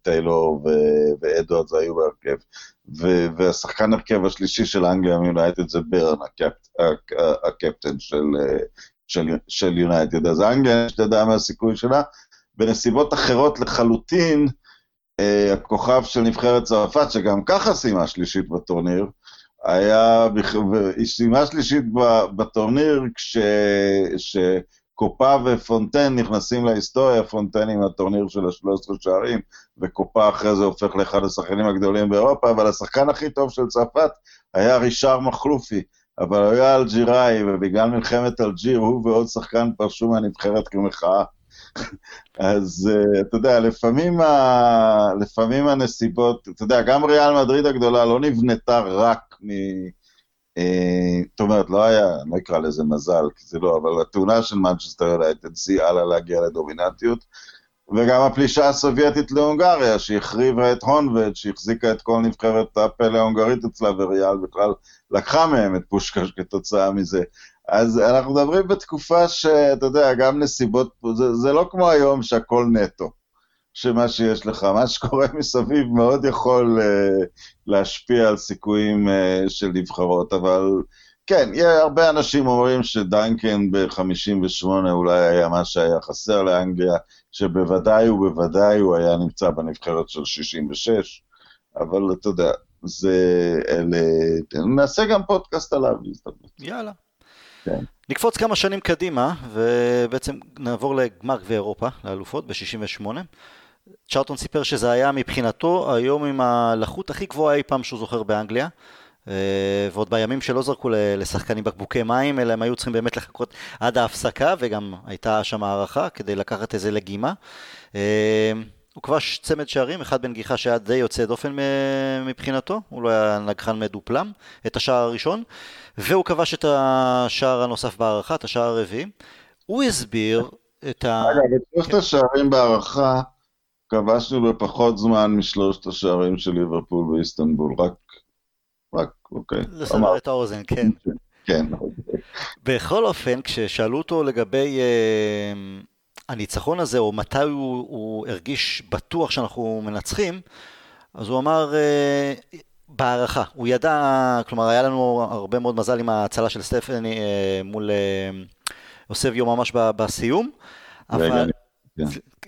טיילור ואדוארדס היו בהרכב. והשחקן הרכב השלישי של אנגליה מיונייטד זה ברן, הקפט, הקפטן של, של יונייטד. אז אנגליה, שתדע מה הסיכוי שלה, בנסיבות אחרות לחלוטין, אה, הכוכב של נבחרת צרפת, שגם ככה סיימה שלישית בטורניר, היה, היא סיימה שלישית בטורניר כש... שקופה ופונטן נכנסים להיסטוריה, פונטן עם הטורניר של ה-13 שערים, וקופה אחרי זה הופך לאחד השחקנים הגדולים באירופה, אבל השחקן הכי טוב של צרפת היה רישר מחלופי, אבל הוא היה אלג'יראי, ובגלל מלחמת אלג'יר הוא ועוד שחקן פרשו מהנבחרת כמחאה. אז uh, אתה יודע, לפעמים, ה... לפעמים הנסיבות, אתה יודע, גם ריאל מדריד הגדולה לא נבנתה רק מ... Uh, זאת אומרת, לא היה, לא אקרא לזה מזל, כי זה לא, אבל התאונה של מנצ'סטר יונייטד סייעה לה להגיע לדומיננטיות, וגם הפלישה הסובייטית להונגריה, שהחריבה את הונבד, שהחזיקה את כל נבחרת הפלא ההונגרית אצלה, וריאל בכלל לקחה מהם את פושקש כתוצאה מזה. אז אנחנו מדברים בתקופה שאתה יודע, גם נסיבות, זה, זה לא כמו היום שהכל נטו, שמה שיש לך, מה שקורה מסביב מאוד יכול uh, להשפיע על סיכויים uh, של נבחרות, אבל כן, הרבה אנשים אומרים שדיינקן ב-58 אולי היה מה שהיה חסר לאנגליה, שבוודאי ובוודאי הוא היה נמצא בנבחרת של 66, אבל אתה יודע, זה אלה... נעשה גם פודקאסט עליו. יאללה. כן. נקפוץ כמה שנים קדימה, ובעצם נעבור לגמר גביע אירופה, לאלופות, ב-68. צ'ארטון סיפר שזה היה מבחינתו היום עם הלחות הכי גבוהה אי פעם שהוא זוכר באנגליה. אה, ועוד בימים שלא זרקו לשחקנים בקבוקי מים, אלא הם היו צריכים באמת לחכות עד ההפסקה, וגם הייתה שם הערכה כדי לקחת איזה לגימה. אה, הוא כבש צמד שערים, אחד בנגיחה שהיה די יוצא דופן מבחינתו, הוא לא היה נגחן מדופלם, את השער הראשון, והוא כבש את השער הנוסף בהערכה, את השער הרביעי. הוא הסביר את ה... אגב, את שלושת השערים בהערכה כבשנו בפחות זמן משלושת השערים של ליברפול באיסטנבול, רק, רק, אוקיי. לסדר את האוזן, כן. כן. בכל אופן, כששאלו אותו לגבי... אה, הניצחון הזה, או מתי הוא, הוא הרגיש בטוח שאנחנו מנצחים, אז הוא אמר, אה, בהערכה, הוא ידע, כלומר היה לנו הרבה מאוד מזל עם ההצלה של סטפני אה, מול אוסביו ממש בסיום, אבל... כן.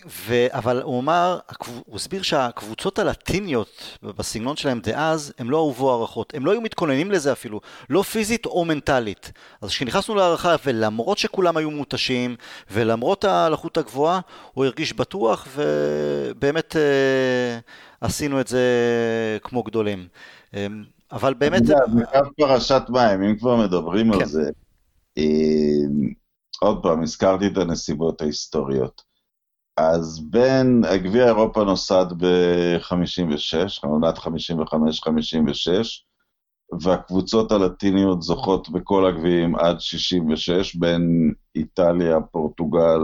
ו... אבל הוא אמר, הוא הסביר שהקבוצות הלטיניות בסגנון שלהם דאז, הם לא אהובו הערכות, הם לא היו מתכוננים לזה אפילו, לא פיזית או מנטלית. אז כשנכנסנו להערכה, ולמרות שכולם היו מותשים, ולמרות הלחות הגבוהה, הוא הרגיש בטוח, ובאמת אה, עשינו את זה כמו גדולים. אה, אבל באמת... זה קו פרשת מים, אם כבר מדברים כן. על זה. אה, עוד פעם, הזכרתי את הנסיבות ההיסטוריות. אז בין, גביע אירופה נוסד ב-56, עונת 55-56, והקבוצות הלטיניות זוכות בכל הגביעים עד 66, בין איטליה, פורטוגל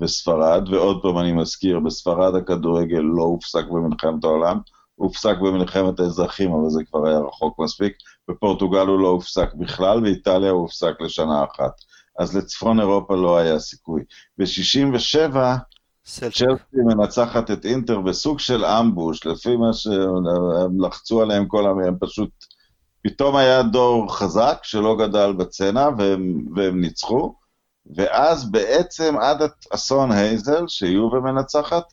וספרד, ועוד פעם אני מזכיר, בספרד הכדורגל לא הופסק במלחמת העולם, הופסק במלחמת האזרחים, אבל זה כבר היה רחוק מספיק, בפורטוגל הוא לא הופסק בכלל, באיטליה הוא הופסק לשנה אחת. אז לצפון אירופה לא היה סיכוי. ב-67' צ'לסי מנצחת את אינטר בסוג של אמבוש, לפי מה שהם לחצו עליהם כל המ... הם פשוט... פתאום היה דור חזק שלא גדל בצנע והם, והם ניצחו, ואז בעצם עד אסון הייזל, שיובה מנצחת,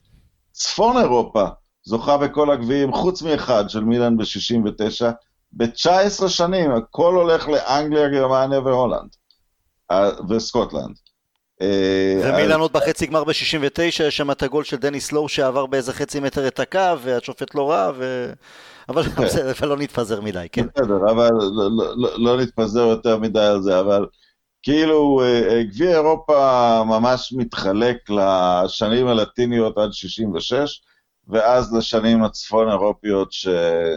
צפון אירופה זוכה בכל הגביעים, חוץ מאחד של מילאן ב-69, ב-19 שנים, הכל הולך לאנגליה, גרמניה והולנד, וסקוטלנד. אה, עוד בחצי גמר ב-69, יש שם את הגול של דניס לואו שעבר באיזה חצי מטר את הקו, והשופט לא ראה, ו... אבל כן. בסדר, לא נתפזר מדי, כן. בסדר, אבל לא, לא, לא, לא נתפזר יותר מדי על זה, אבל כאילו אה, אה, גביע אירופה ממש מתחלק לשנים הלטיניות עד 66, ואז לשנים הצפון אירופיות ש...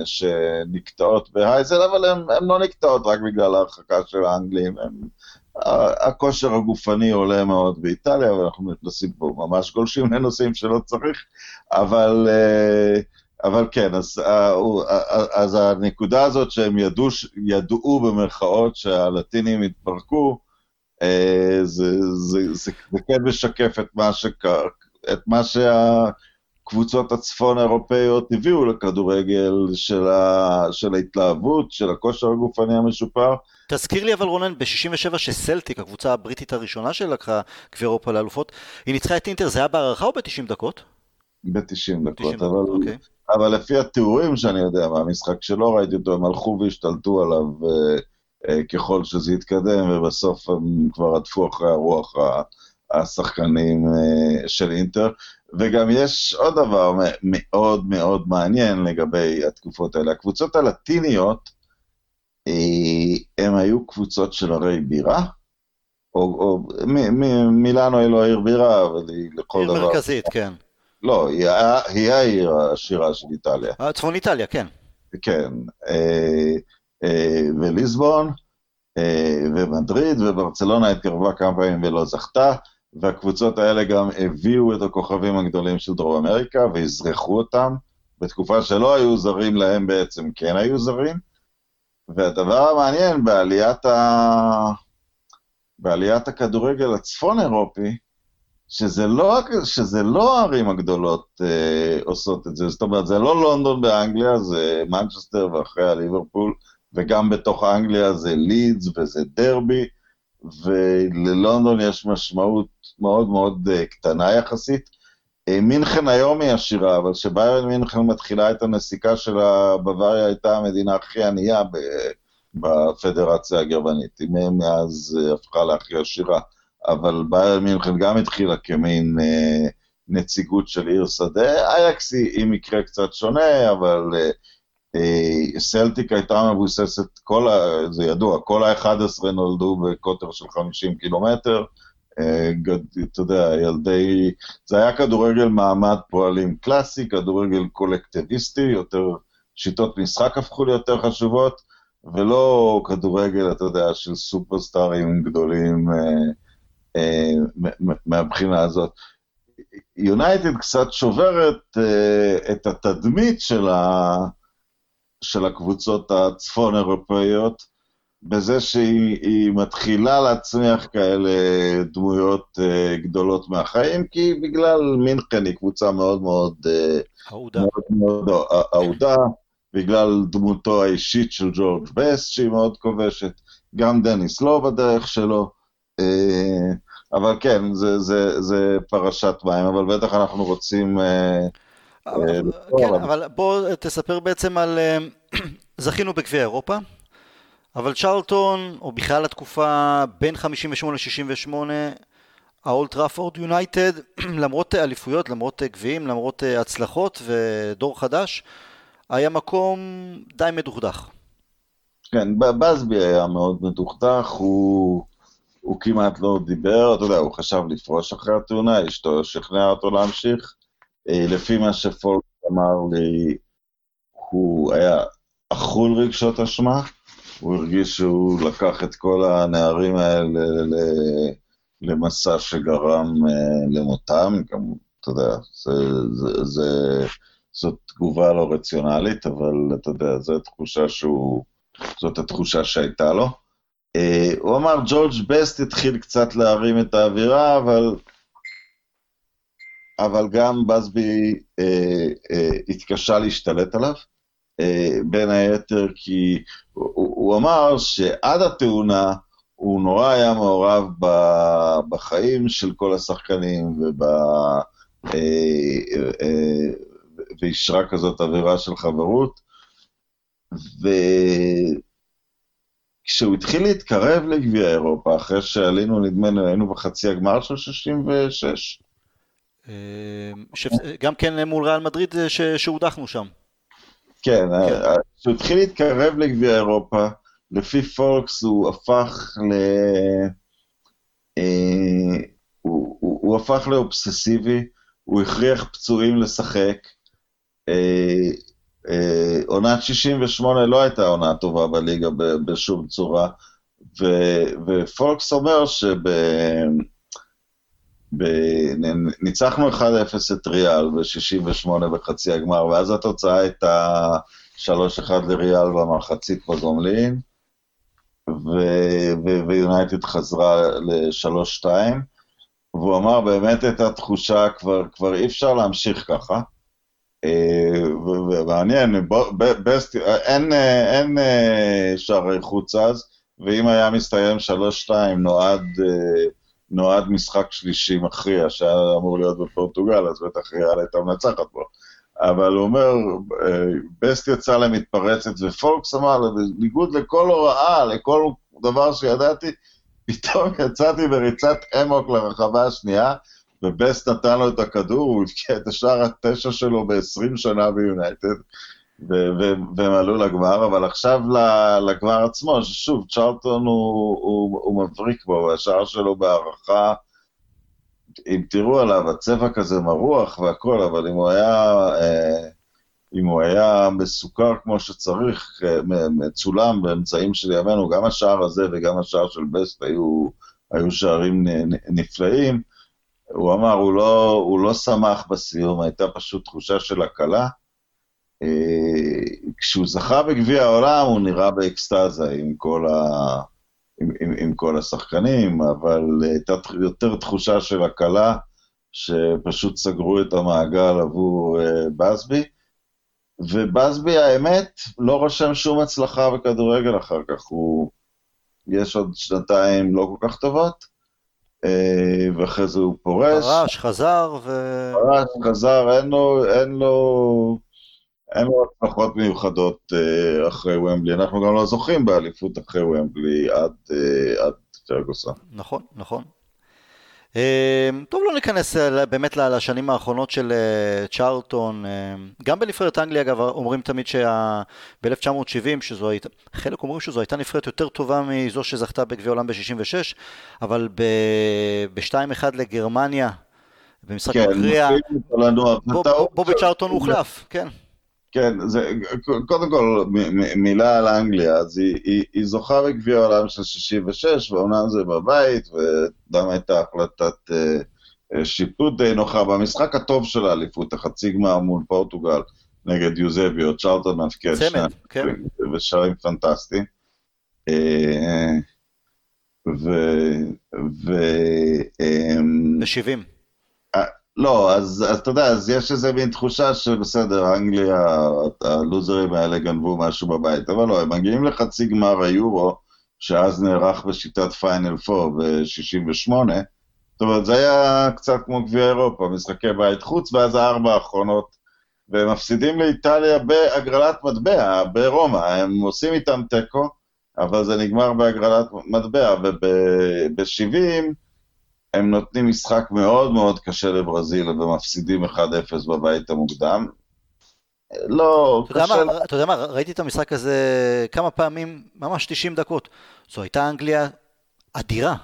שנקטעות בהייזל, אבל הן לא נקטעות רק בגלל ההרחקה של האנגלים, הם הכושר הגופני עולה מאוד באיטליה, ואנחנו נכנסים פה ממש גולשים לנושאים שלא צריך, אבל, אה, אבל כן, אז, אה, אה, אז הנקודה הזאת שהם ידעו, ידעו במרכאות שהלטינים התפרקו, זה, זה, זה, זה כן משקף את מה, שק, את מה שהקבוצות הצפון האירופאיות הביאו לכדורגל של, ה, של ההתלהבות, של הכושר הגופני המשופר, תזכיר לי אבל רונן, ב-67 שסלטיק, הקבוצה הבריטית הראשונה שלקחה גביע אירופה לאלופות, היא ניצחה את אינטר, זה היה בהערכה או ב-90 דקות? ב-90 דקות, אבל, אוקיי. אבל לפי התיאורים שאני יודע מהמשחק שלא ראיתי אותו, הם הלכו והשתלטו עליו אה, אה, ככל שזה התקדם, ובסוף הם כבר עטפו אחרי הרוח השחקנים אה, של אינטר. וגם יש עוד דבר מאוד מאוד מעניין לגבי התקופות האלה. הקבוצות הלטיניות, אה, הם היו קבוצות של ערי בירה, או, או מ, מ, מילאנו היא לא עיר בירה, אבל היא לכל עיר דבר... עיר מרכזית, כן. לא, היא, היא העיר העשירה של איטליה. אה, צפון איטליה, כן. כן, אה, אה, וליסבון, אה, ומדריד, וברצלונה התקרבה כמה פעמים ולא זכתה, והקבוצות האלה גם הביאו את הכוכבים הגדולים של דרום אמריקה ואזרחו אותם, בתקופה שלא היו זרים להם בעצם כן היו זרים. והדבר המעניין בעליית, ה... בעליית הכדורגל הצפון אירופי, שזה לא, שזה לא הערים הגדולות אה, עושות את זה, זאת אומרת, זה לא לונדון באנגליה, זה מנצ'סטר ואחריה ליברפול, וגם בתוך אנגליה זה לידס וזה דרבי, וללונדון יש משמעות מאוד מאוד אה, קטנה יחסית. אה, מינכן היום היא עשירה, אבל כשביירן מינכן מתחילה את הנסיקה שלה, בוואריה הייתה המדינה הכי ענייה בפדרציה הגרמנית. היא מאז אה, הפכה להכי עשירה. אבל ביירן מינכן גם התחילה כמין נציגות של עיר שדה. אייקס היא, מקרה קצת שונה, אבל סלטיק הייתה מבוססת, כל ה, זה ידוע, כל ה-11 נולדו בקוטר של 50 קילומטר. אתה יודע, ילדי... זה היה כדורגל מעמד פועלים קלאסי, כדורגל קולקטיביסטי, יותר שיטות משחק הפכו ליותר חשובות, ולא כדורגל, אתה יודע, של סופרסטארים גדולים אה, אה, מהבחינה הזאת. יונייטד קצת שוברת אה, את התדמית של, ה, של הקבוצות הצפון אירופאיות, בזה שהיא מתחילה להצמיח כאלה דמויות uh, גדולות מהחיים, כי בגלל מינכן היא קבוצה מאוד מאוד אהודה. מאוד מאוד אהודה, בגלל דמותו האישית של ג'ורג' בסט שהיא מאוד כובשת, גם דניס לא בדרך שלו, uh, אבל כן, זה, זה, זה פרשת מים, אבל בטח אנחנו רוצים... Uh, אבל, כן, אבל בוא תספר בעצם על... זכינו בגביע אירופה, אבל צ'רלטון, או בכלל התקופה בין 58 ל-68, האולט טראפורד יונייטד, למרות אליפויות, למרות גביעים, למרות הצלחות ודור חדש, היה מקום די מדוכדך. כן, בסבי היה מאוד מדוכדך, הוא, הוא כמעט לא דיבר, אתה יודע, הוא חשב לפרוש אחרי התאונה, אשתו שכנעה אותו להמשיך. אה, לפי מה שפולק אמר לי, הוא היה אכול רגשות אשמה, הוא הרגיש שהוא לקח את כל הנערים האלה למסע שגרם אה, למותם, גם, אתה יודע, זה, זה, זה, זאת תגובה לא רציונלית, אבל אתה יודע, זו תחושה שהוא, זאת התחושה שהייתה לו. אה, הוא אמר, ג'ורג' בסט התחיל קצת להרים את האווירה, אבל אבל גם בסבי אה, אה, התקשה להשתלט עליו, בין היתר כי הוא, הוא אמר שעד התאונה הוא נורא היה מעורב ב, בחיים של כל השחקנים וב... אה, אה, ואישרה כזאת אווירה של חברות, וכשהוא התחיל להתקרב לגביע אירופה, אחרי שעלינו, נדמה לי, היינו בחצי הגמר של 66, גם כן מול ריאל מדריד שהודחנו שם. כן, כן. כשהוא התחיל להתקרב לגביע אירופה, לפי פולקס הוא הפך ל... אה, הוא, הוא, הוא הפך לאובססיבי, הוא הכריח פצועים לשחק. אה, אה, עונת 68 לא הייתה עונה טובה בליגה בשום צורה, ו, ופולקס אומר שב... ניצחנו 1-0 את ריאל ב-68 בחצי הגמר, ואז התוצאה הייתה 3-1 לריאל במחצית בגומלין, ויונייטד חזרה ל-3-2, והוא אמר, באמת הייתה תחושה, כבר, כבר אי אפשר להמשיך ככה. אה, ומעניין, אין, אין אה, שערי חוץ אז, ואם היה מסתיים 3-2, נועד... אה, נועד משחק שלישי מכריע שהיה אמור להיות בפורטוגל, אז בטח ריאל הייתה מנצחת בו. אבל הוא אומר, בסט יצא למתפרצת, ופולקס אמר, בניגוד לכל הוראה, לכל דבר שידעתי, פתאום יצאתי בריצת אמוק לרחבה השנייה, ובסט נתן לו את הכדור, הוא הבקיע את השער התשע שלו ב-20 שנה ביונייטד, והם עלו לגמר, אבל עכשיו לגמר עצמו, ששוב, צ'רלטון הוא, הוא, הוא מבריק בו, והשער שלו בהערכה, אם תראו עליו, הצבע כזה מרוח והכל, אבל אם הוא היה, אה, אם הוא היה מסוכר כמו שצריך, אה, מצולם באמצעים של ימינו, גם השער הזה וגם השער של בסט היו, היו שערים נפלאים. הוא אמר, הוא לא, הוא לא שמח בסיום, הייתה פשוט תחושה של הקלה. אה, כשהוא זכה בגביע העולם הוא נראה באקסטזה עם כל, ה... עם, עם, עם כל השחקנים, אבל הייתה יותר תחושה של הקלה, שפשוט סגרו את המעגל עבור uh, בסבי. ובסבי, האמת, לא רושם שום הצלחה בכדורגל אחר כך. הוא... יש עוד שנתיים לא כל כך טובות, uh, ואחרי זה הוא פורש. פרש, חזר ו... פרש, חזר, אין לו... אין לו... אין לו הצלחות מיוחדות uh, אחרי ומבלי, אנחנו גם לא זוכים באליפות אחרי ומבלי עד, uh, עד פרגוסון. נכון, נכון. Uh, טוב, לא ניכנס באמת לשנים האחרונות של צ'ארלטון. גם בנבחרת אנגליה, אגב, אומרים תמיד שב-1970, שזו הייתה, חלק אומרים שזו הייתה נבחרת יותר טובה מזו שזכתה בגביע העולם ב-66, אבל ב-2-1 לגרמניה, במשחק כן, מכריע, בובי צ'ארלטון הוחלף, כן. כן, זה, קודם כל, מ- מילה על אנגליה, אז היא, היא, היא זוכה בגביע העולם של 66, ואומנם זה בבית, וגם הייתה החלטת uh, שיפוט די נוחה. במשחק הטוב של האליפות, החצי גמר מול פורטוגל, נגד יוזביו, צ'רלטון מבקיע שני, כן. ושערים פנטסטיים. ו... ו... ב-70. לא, אז, אתה יודע, אז יש איזה מין תחושה שבסדר, אנגליה, הלוזרים האלה גנבו משהו בבית, אבל לא, הם מגיעים לחצי גמר היורו, שאז נערך בשיטת פיינל 4 ב-68, זאת אומרת, זה היה קצת כמו גביע אירופה, משחקי בית חוץ, ואז הארבע האחרונות, והם מפסידים לאיטליה בהגרלת מטבע, ברומא, הם עושים איתם תיקו, אבל זה נגמר בהגרלת מטבע, וב-70, הם נותנים משחק מאוד מאוד קשה לברזיל ומפסידים 1-0 בבית המוקדם. לא, אתה קשה... מה, אתה יודע מה, ראיתי את המשחק הזה כמה פעמים, ממש 90 דקות. זו הייתה אנגליה אדירה.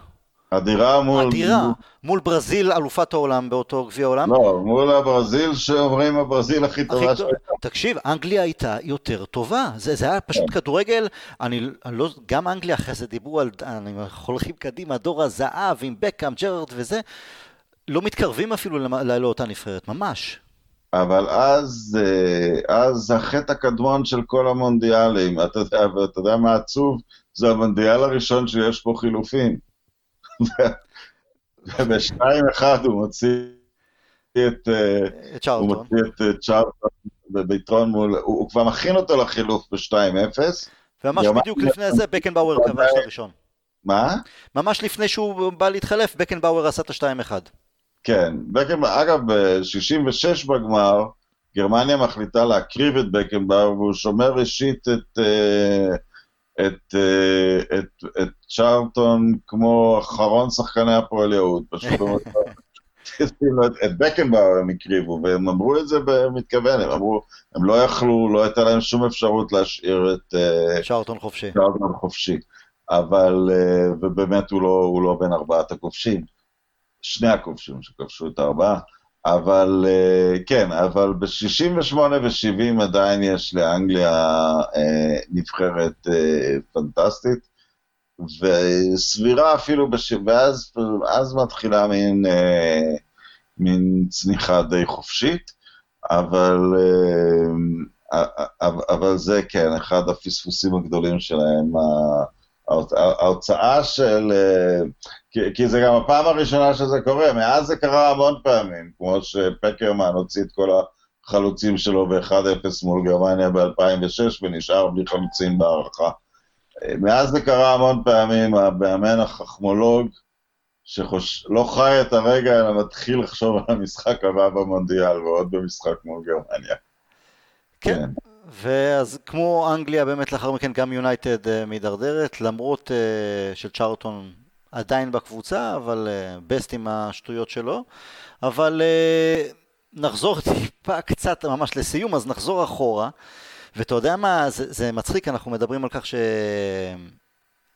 אדירה מול... אדירה, מול ברזיל, אלופת העולם באותו גביע העולם. לא, מול הברזיל שאומרים הברזיל הכי טובה שהייתה. תקשיב, אנגליה הייתה יותר טובה, זה, זה היה פשוט כן. כדורגל, אני, אני לא, גם אנגליה אחרי זה דיברו על, אני הולכים קדימה, דור הזהב עם בקאם, ג'רארד וזה, לא מתקרבים אפילו לאותה נבחרת, ממש. אבל אז, אה, אז החטא הקדמון של כל המונדיאלים, אתה יודע, ואתה יודע מה עצוב? זה המונדיאל הראשון שיש פה חילופים. ובשתיים אחד הוא מוציא את... אה, את צ'ארלטון. הוא מוציא את אה, צ'ארלטון ביתרון מול... הוא, הוא כבר מכין אותו לחילוף ב-2-0. וממש בדיוק לפני זה בקנבאואר כבש את הראשון. מה? ממש לפני שהוא בא להתחלף, בקנבאואר עשה את ה-2-1. כן, בקנבאואר, אגב, ב-66 בגמר, גרמניה מחליטה להקריב את בקנבאואר, והוא שומר ראשית את... Uh, את, אה, את, את צ'ארלטון כמו אחרון שחקני הפועל יהוד, פשוט את בקנבאואר הם הקריבו, והם אמרו את זה במתכוון, הם אמרו, הם לא יכלו, לא הייתה להם שום אפשרות להשאיר את... אה, צ'ארלטון חופשי. צ'ארלטון חופשי. אבל, אה, ובאמת הוא לא, הוא לא בין ארבעת הכובשים. שני הכובשים שכבשו את הארבעה. אבל אה, כן, אבל ב-68 ו-70 עדיין יש לאנגליה אה, נבחרת אה, פנטסטית, וסבירה אפילו, בש... ואז מתחילה מין, מין צניחה די חופשית, אבל, אבל זה כן, אחד הפספוסים הגדולים שלהם, ההוצאה של... אה, כי, כי זה גם הפעם הראשונה שזה קורה, מאז זה קרה המון פעמים, כמו שפקרמן הוציא את כל החלוצים שלו ב-1-0 מול גרמניה ב-2006 ונשאר בלי חלוצים בהערכה. אה, מאז זה קרה המון פעמים, המאמן החכמולוג, שלא חי את הרגע, אלא מתחיל לחשוב על המשחק הבא במונדיאל, ועוד במשחק מול גרמניה. כן, כן. ואז כמו אנגליה באמת לאחר מכן גם יונייטד uh, מידרדרת, למרות uh, של צ'ארטון עדיין בקבוצה, אבל בסט uh, עם השטויות שלו. אבל uh, נחזור טיפה קצת ממש לסיום, אז נחזור אחורה. ואתה יודע מה, זה, זה מצחיק, אנחנו מדברים על כך ש...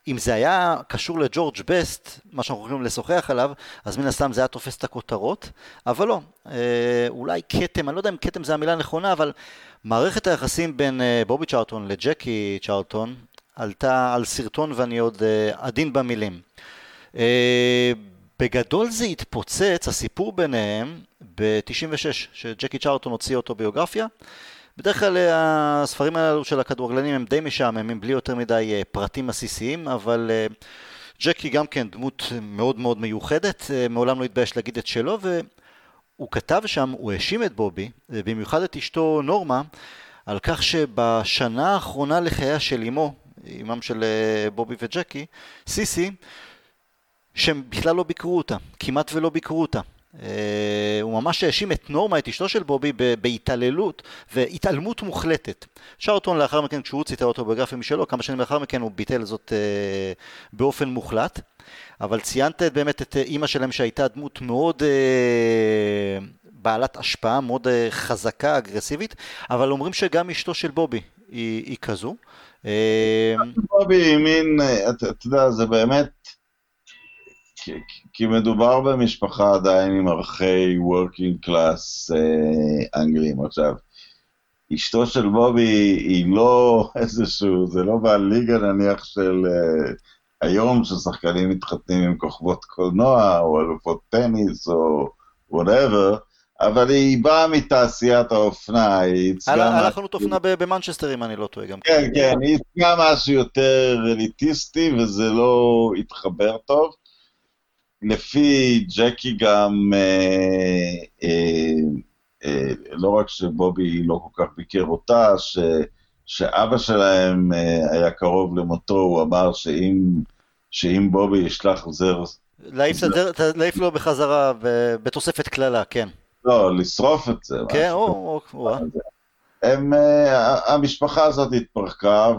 אם זה היה קשור לג'ורג' בסט, מה שאנחנו יכולים לשוחח עליו, אז מן הסתם זה היה תופס את הכותרות, אבל לא. אה, אולי כתם, אני לא יודע אם כתם זה המילה הנכונה, אבל מערכת היחסים בין אה, בובי צ'ארטון לג'קי צ'ארטון עלתה על סרטון ואני עוד אה, עדין במילים. בגדול זה התפוצץ, הסיפור ביניהם, ב-96, שג'קי צ'ארטון הוציא אותו ביוגרפיה. בדרך כלל אה, הספרים האלו של הכדורגלנים הם די משעממים, בלי יותר מדי אה, פרטים עסיסיים, אבל אה, ג'קי גם כן דמות מאוד מאוד מיוחדת, מעולם לא התבייש להגיד את שלו, והוא כתב שם, הוא האשים את בובי, במיוחד את אשתו נורמה, על כך שבשנה האחרונה לחייה של אמו, אמם של בובי וג'קי, סיסי, שהם בכלל לא ביקרו אותה, כמעט ולא ביקרו אותה. אה, הוא ממש האשים את נורמה, את אשתו של בובי, בהתעללות והתעלמות מוחלטת. שרטון לאחר מכן, כשהוא ציטר אוטוביוגרפיה משלו, כמה שנים לאחר מכן הוא ביטל זאת אה, באופן מוחלט. אבל ציינת באמת את אימא שלהם שהייתה דמות מאוד אה, בעלת השפעה, מאוד אה, חזקה, אגרסיבית, אבל אומרים שגם אשתו של בובי היא, היא כזו. אה, בובי היא מין, אה, אתה יודע, זה באמת... כי, כי מדובר במשפחה עדיין עם ערכי working class אה, אנגלים. עכשיו, אשתו של בובי היא לא איזשהו, זה לא בליגה נניח של אה, היום ששחקנים מתחתנים עם כוכבות קולנוע או אלופות טניס או whatever, אבל היא באה מתעשיית האופנה, היא ייצגה... היה לה חנות אופנה במנצ'סטר, אם אני לא טועה גם. כן, כן, היא ייצגה משהו יותר אליטיסטי, וזה לא התחבר טוב. לפי ג'קי גם, אה, אה, אה, לא רק שבובי לא כל כך ביקר אותה, ש, שאבא שלהם אה, היה קרוב למותו, הוא אמר שאם, שאם בובי ישלח זר... להעיף לו בחזרה בתוספת קללה, כן. לא, לשרוף את זה. כן, או, או, או. הם, אה, המשפחה הזאת התפרקה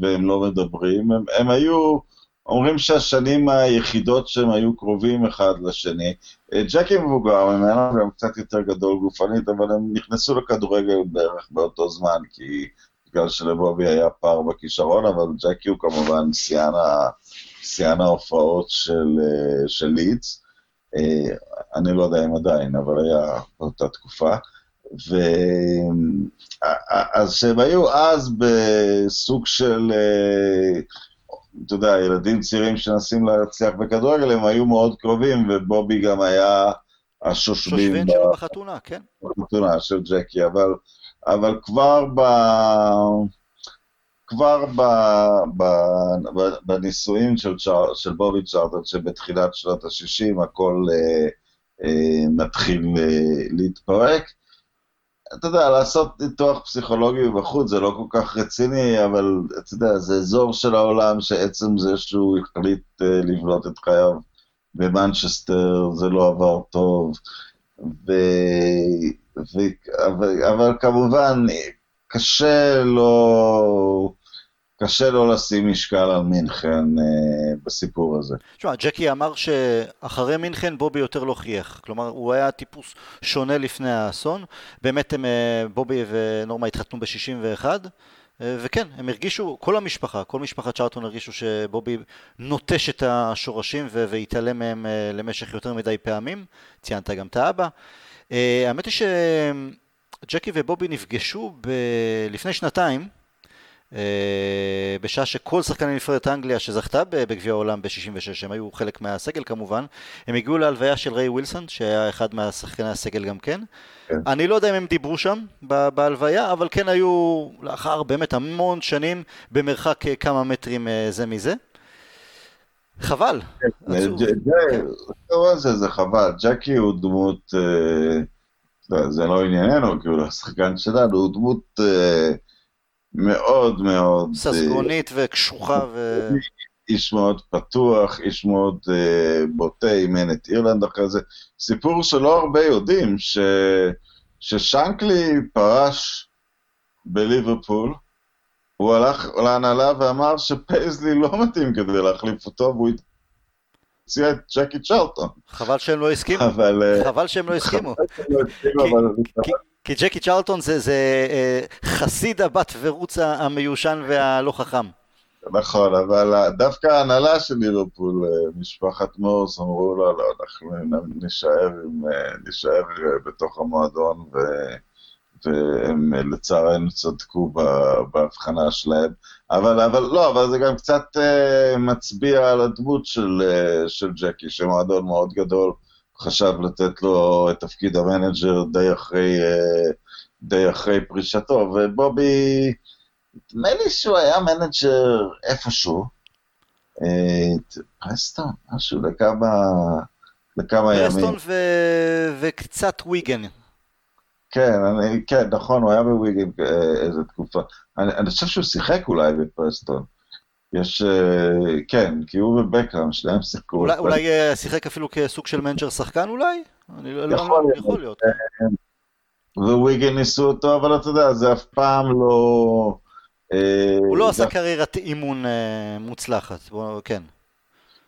והם לא מדברים, הם, הם היו... אומרים שהשנים היחידות שהם היו קרובים אחד לשני. אה, ג'קי מבוגר ממנו, גם קצת יותר גדול גופנית, אבל הם נכנסו לכדורגל בערך באותו זמן, כי בגלל שלבובי היה פער בכישרון, אבל ג'קי הוא כמובן שיאן ההופעות של, אה, של לידס. אה, אני לא יודע אם עדיין, אבל היה באותה תקופה. ו... אז שהם היו אז בסוג של אתה יודע, ילדים צעירים שנסים להצליח בכדורגל, הם היו מאוד קרובים, ובובי גם היה השושבין. שושבין שלו בחתונה, כן. בחתונה של ג'קי, אבל, אבל כבר ב... כבר ב, ב, ב, של, של בובי צ'ארטון, שבתחילת שנות ה-60 הכל אה, אה, מתחיל אה, להתפרק, אתה יודע, לעשות ניתוח פסיכולוגי בחוץ זה לא כל כך רציני, אבל אתה יודע, זה אזור של העולם שעצם זה שהוא החליט uh, לבנות את חייו במנצ'סטר, זה לא עבר טוב, ו... ו... אבל, אבל כמובן, קשה לו... קשה לא לשים משקל על מינכן אה, בסיפור הזה. תשמע, ג'קי אמר שאחרי מינכן בובי יותר לא חייך. כלומר, הוא היה טיפוס שונה לפני האסון. באמת הם, אה, בובי ונורמה התחתנו ב-61. אה, וכן, הם הרגישו, כל המשפחה, כל משפחת צ'ארטון הרגישו שבובי נוטש את השורשים והתעלם מהם אה, למשך יותר מדי פעמים. ציינת גם את האבא. אה, האמת היא שג'קי ובובי נפגשו ב... לפני שנתיים. אה, בשעה שכל שחקני נבחרת אנגליה שזכתה בגביע העולם ב-66, הם היו חלק מהסגל כמובן, הם הגיעו להלוויה של ריי ווילסון, שהיה אחד מהשחקני הסגל גם כן. כן. אני לא יודע אם הם דיברו שם בהלוויה, אבל כן היו לאחר באמת המון שנים במרחק אה, כמה מטרים אה, זה מזה. חבל. כן, זה חבל, ג'קי הוא דמות, זה לא ענייננו, כאילו השחקן שלנו הוא דמות מאוד מאוד... ססגונית uh, וקשוחה ו... איש מאוד פתוח, איש מאוד uh, בוטה, אימן את אירלנד אחרי זה. סיפור שלא הרבה יודעים, ש... ששנקלי פרש בליברפול, הוא הלך להנהלה ואמר שפייזלי לא מתאים כדי להחליף אותו, והוא הציע את ג'קי צ'רלטון. חבל שהם לא הסכימו. אבל... אה, חבל שהם לא הסכימו. חבל שהם לא הסכימו, אבל... כי ג'קי צ'רלטון זה, זה אה, חסיד הבת ורוץ המיושן והלא חכם. נכון, אבל דווקא ההנהלה של ליברפול, אה, משפחת מורס, אמרו לו, לא, אנחנו נישאר, עם, אה, נישאר בתוך המועדון, ו, והם לצערנו צדקו בהבחנה שלהם. אבל, אבל לא, אבל זה גם קצת מצביע על הדמות של, של ג'קי, שמועדון מאוד גדול. חשב לתת לו את תפקיד המנג'ר די אחרי, אה, די אחרי פרישתו, ובובי, נדמה לי שהוא היה מנג'ר איפשהו, את פרסטון, משהו לכמה, לכמה ימים. פרסטון ו... וקצת וויגן. כן, אני, כן, נכון, הוא היה בוויגן אה, איזה תקופה. אני, אני חושב שהוא שיחק אולי בפרסטון. יש, אה, כן, כי הוא ובקהאם, שניהם שיחקו. אולי, אולי אה, שיחק אפילו כסוג של מנג'ר שחקן אולי? אני לא, יכול, לא, יכול להיות. וויגן ניסו אותו, אבל אתה יודע, זה אף פעם לא... אה, הוא לא עשה קריירת אימון מוצלחת, כן.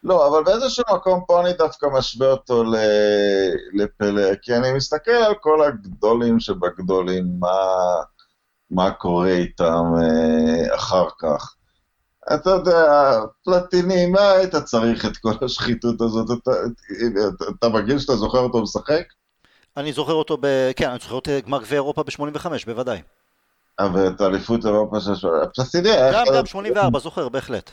לא, אבל באיזשהו מקום פה אני דווקא משווה אותו לפלא, כי אני מסתכל על כל הגדולים שבגדולים, מה, מה קורה איתם אחר כך. אתה יודע, פלטיני, מה היית צריך את כל השחיתות הזאת? אתה, אתה, אתה בגיל שאתה זוכר אותו משחק? אני זוכר אותו ב... כן, אני זוכר את גמר גביע אירופה ב-85, בוודאי. אה, ואת אליפות אירופה של... פלטיני היה... גם, גם, 84, זוכר, בהחלט.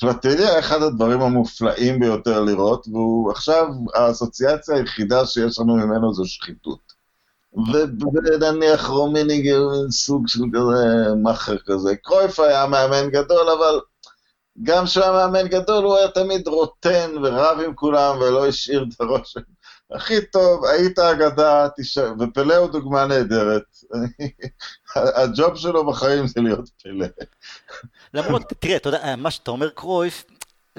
פלטיני היה אחד הדברים המופלאים ביותר לראות, והוא עכשיו, האסוציאציה היחידה שיש לנו ממנו זה שחיתות. ונניח רומיניגר סוג של כזה מאכר כזה. קרויף היה מאמן גדול, אבל גם כשהוא היה מאמן גדול הוא היה תמיד רוטן ורב עם כולם ולא השאיר את הראש. הכי טוב, היית אגדה, תשאר, ופלא הוא דוגמה נהדרת. הג'וב שלו בחיים זה להיות פלה. למרות, תראה, אתה יודע, מה שאתה אומר קרויף,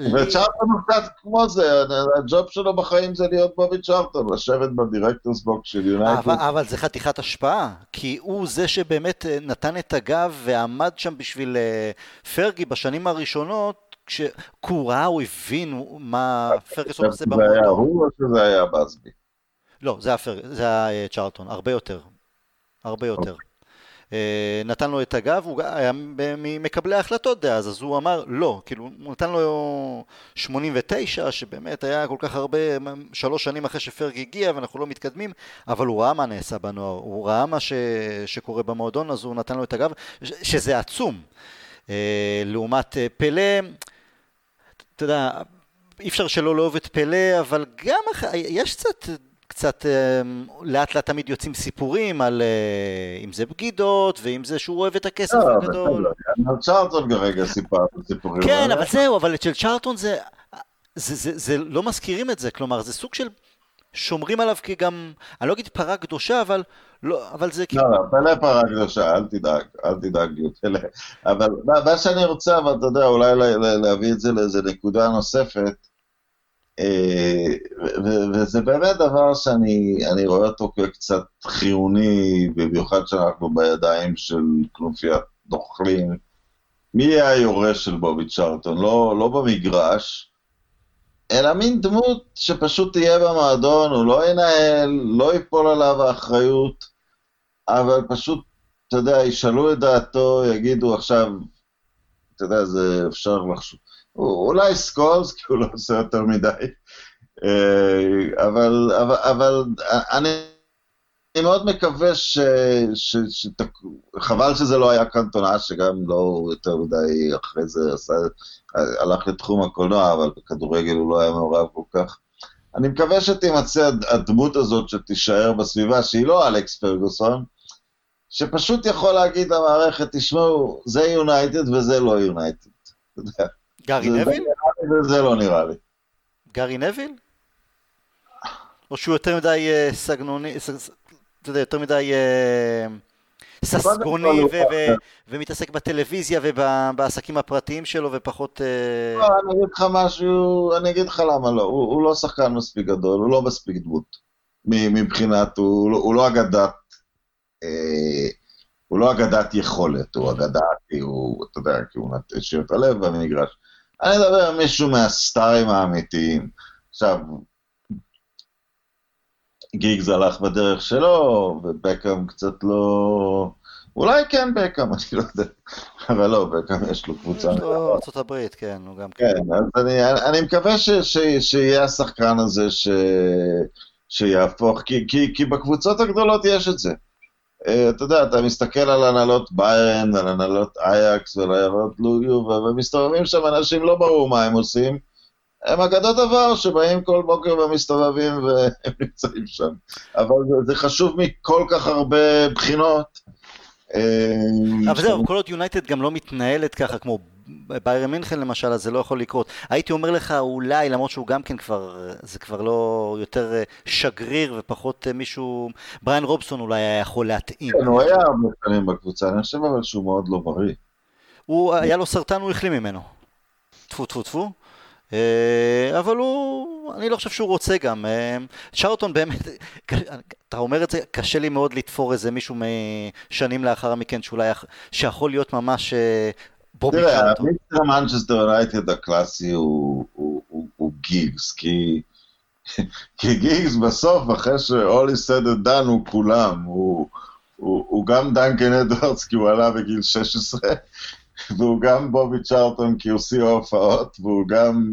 וצ'ארלטון הוא קצת כמו זה, הג'וב שלו בחיים זה להיות בובי צ'ארלטון, לשבת ב directors' box של יונייטד. אבל, אבל זה חתיכת השפעה, כי הוא זה שבאמת אה, נתן את הגב ועמד שם בשביל אה, פרגי בשנים הראשונות, כשהוא ראה, הוא הבין מה פרגסון עושה במועדון. זה היה הוא או שזה היה באזבי? לא, זה היה, אה, צ'ארטון, הרבה יותר. הרבה יותר. אה, נתן לו את הגב, הוא היה ממקבלי ההחלטות דאז, אז הוא אמר לא, כאילו הוא נתן לו 89, שבאמת היה כל כך הרבה, שלוש שנים אחרי שפרג הגיע ואנחנו לא מתקדמים, אבל הוא ראה מה נעשה בנוער, הוא ראה מה ש, שקורה במועדון, אז הוא נתן לו את הגב, שזה עצום. אה, לעומת אה, פלא, אתה יודע, אי אפשר שלא לאהוב את פלא, אבל גם יש קצת קצת אמ, לאט לאט תמיד יוצאים סיפורים על אה, אם זה בגידות ואם זה שהוא אוהב את הכסף לא, הגדול. על צ'ארטון כרגע סיפרת סיפורים. כן, אבל זהו, אבל אצל צ'ארטון זה, זה, זה, זה לא מזכירים את זה, כלומר זה סוג של שומרים עליו כגם, אני לא אגיד פרה קדושה, אבל לא, אבל זה כאילו... לא, פלא פרה קדושה, אל תדאג, אל תדאג. אבל מה שאני רוצה, אבל אתה יודע, אולי להביא את זה לאיזה נקודה נוספת, אה, וזה באמת דבר שאני רואה אותו כקצת חיוני, במיוחד שאנחנו בידיים של כנופיית נוכלים. מי יהיה היורש של בובי צ'רטון? לא, לא במגרש, אלא מין דמות שפשוט תהיה במועדון, הוא לא ינהל, לא ייפול עליו האחריות, אבל פשוט, אתה יודע, ישאלו את דעתו, יגידו עכשיו, אתה יודע, זה אפשר לחשוב. אולי סקולס, כי הוא לא עושה יותר מדי, אה, אבל, אבל, אבל אני, אני מאוד מקווה ש... ש, ש חבל שזה לא היה קנטונה, שגם לא יותר מדי אחרי זה עשה, הלך לתחום הקולנוע, אבל בכדורגל הוא לא היה מעורב כל כך. אני מקווה שתימצא הדמות הזאת שתישאר בסביבה, שהיא לא אלכס פרגוסון, שפשוט יכול להגיד למערכת, תשמעו, זה יונייטד וזה לא יונייטד. אתה יודע. גארי נביל? זה לא נראה לי. גארי נביל? או שהוא יותר מדי אה, סגנוני, אתה יודע, יותר מדי אה, ססגוני ומתעסק בטלוויזיה ובעסקים הפרטיים שלו ופחות... אה, לא, אני אגיד לך משהו, אני אגיד לך למה לא, הוא לא שחקן מספיק גדול, הוא לא מספיק דמות. מבחינת, הוא לא, לא אגדת... הוא לא אגדת יכולת, הוא אגדה כי הוא, אתה יודע, כי הוא השאיר את הלב במגרש. אני מדבר על מישהו מהסטארים האמיתיים. עכשיו, גיגס הלך בדרך שלו, ובקאם קצת לא... אולי כן בקאם, אני לא יודע. אבל לא, בקאם יש לו קבוצה. יש לו ארצות הברית, כן, הוא גם כן. כן, אז אני, אני מקווה ש, ש, שיהיה השחקן הזה ש, שיהפוך, כי, כי, כי בקבוצות הגדולות יש את זה. אה, אתה יודע, אתה מסתכל על הנהלות ביירן, על הנהלות אייקס ועל הנהלות לוגיו, ומסתובבים שם אנשים, לא ברור מה הם עושים. הם אגדות עבר שבאים כל בוקר ומסתובבים והם נמצאים שם. אבל זה, זה חשוב מכל כך הרבה בחינות. אה, אבל זהו, כל עוד יונייטד גם לא מתנהלת ככה כמו ביירן מינכן למשל, אז זה לא יכול לקרות. הייתי אומר לך אולי, למרות שהוא גם כן כבר, זה כבר לא יותר אה, שגריר ופחות אה, מישהו, בריין רובסון אולי היה יכול להתאים. כן, הוא היה הרבה שנים בקבוצה, אני חושב אבל שהוא מאוד לא בריא. הוא, היה לו סרטן, הוא החלים ממנו. טפו טפו טפו. אה, אבל הוא, אני לא חושב שהוא רוצה גם. צ'רלטון באמת, אתה אומר את זה, קשה לי מאוד לתפור איזה מישהו משנים לאחר מכן שאולי, שיכול להיות ממש בובי. תראה, ה Mister מנצ'סטר יונייטד הקלאסי הוא גיגס, כי... כי גיגס בסוף, אחרי ש-all is said and done, הוא כולם, הוא, הוא, הוא גם דנקן אדוארדס כי הוא עלה בגיל 16, והוא גם בובי צ'ארלטון כי הוא שיא ההופעות, והוא גם...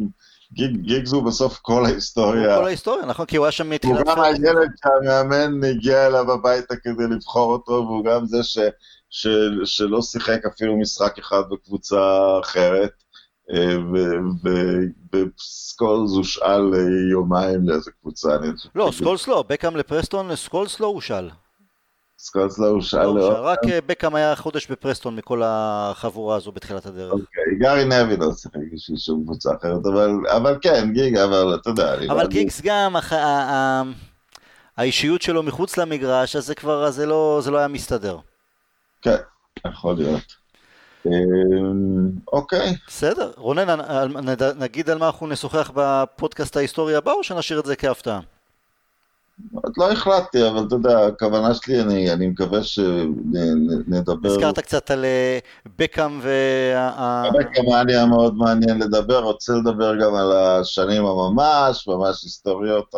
גיג, גיגס הוא בסוף כל ההיסטוריה. הוא כל ההיסטוריה, נכון, כי הוא היה שם מתחילת... הוא גם הילד שהמאמן הגיע אליו הביתה כדי לבחור אותו, והוא גם זה ש... של, שלא שיחק אפילו משחק אחד בקבוצה אחרת, וסקולס הושאל יומיים לאיזה קבוצה. לא, סקולס לא, בקאם לפרסטון, סקולס לא הושאל. סקולס לא הושאל לא, רק בקאם היה חודש בפרסטון מכל החבורה הזו בתחילת הדרך. אוקיי, גארי נבי לא שיחק בשביל שום קבוצה אחרת, אבל כן, גיג, אבל אתה יודע. אבל גיגס גם, האישיות שלו מחוץ למגרש, אז זה כבר, זה לא היה מסתדר. כן, יכול להיות. אמ, אוקיי. בסדר. רונן, נגיד על מה אנחנו נשוחח בפודקאסט ההיסטורי הבא, או שנשאיר את זה כהפתעה? עוד לא החלטתי, אבל אתה יודע, הכוונה שלי, אני, אני מקווה שנדבר... הזכרת קצת על אה, בקאם וה... בקאם היה מאוד מעניין לדבר, רוצה לדבר גם על השנים הממש, ממש היסטוריות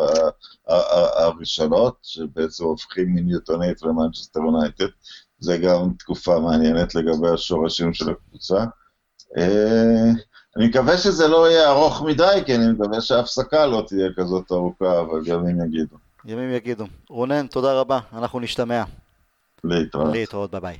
הראשונות, שבעצם הופכים מניוטונית למנצ'סטר יונייטד. זה גם תקופה מעניינת לגבי השורשים של הקבוצה. אה, אני מקווה שזה לא יהיה ארוך מדי, כי אני מקווה שההפסקה לא תהיה כזאת ארוכה, אבל ימים יגידו. ימים יגידו. רונן, תודה רבה, אנחנו נשתמע. להתראות. להתראות, ביי ביי.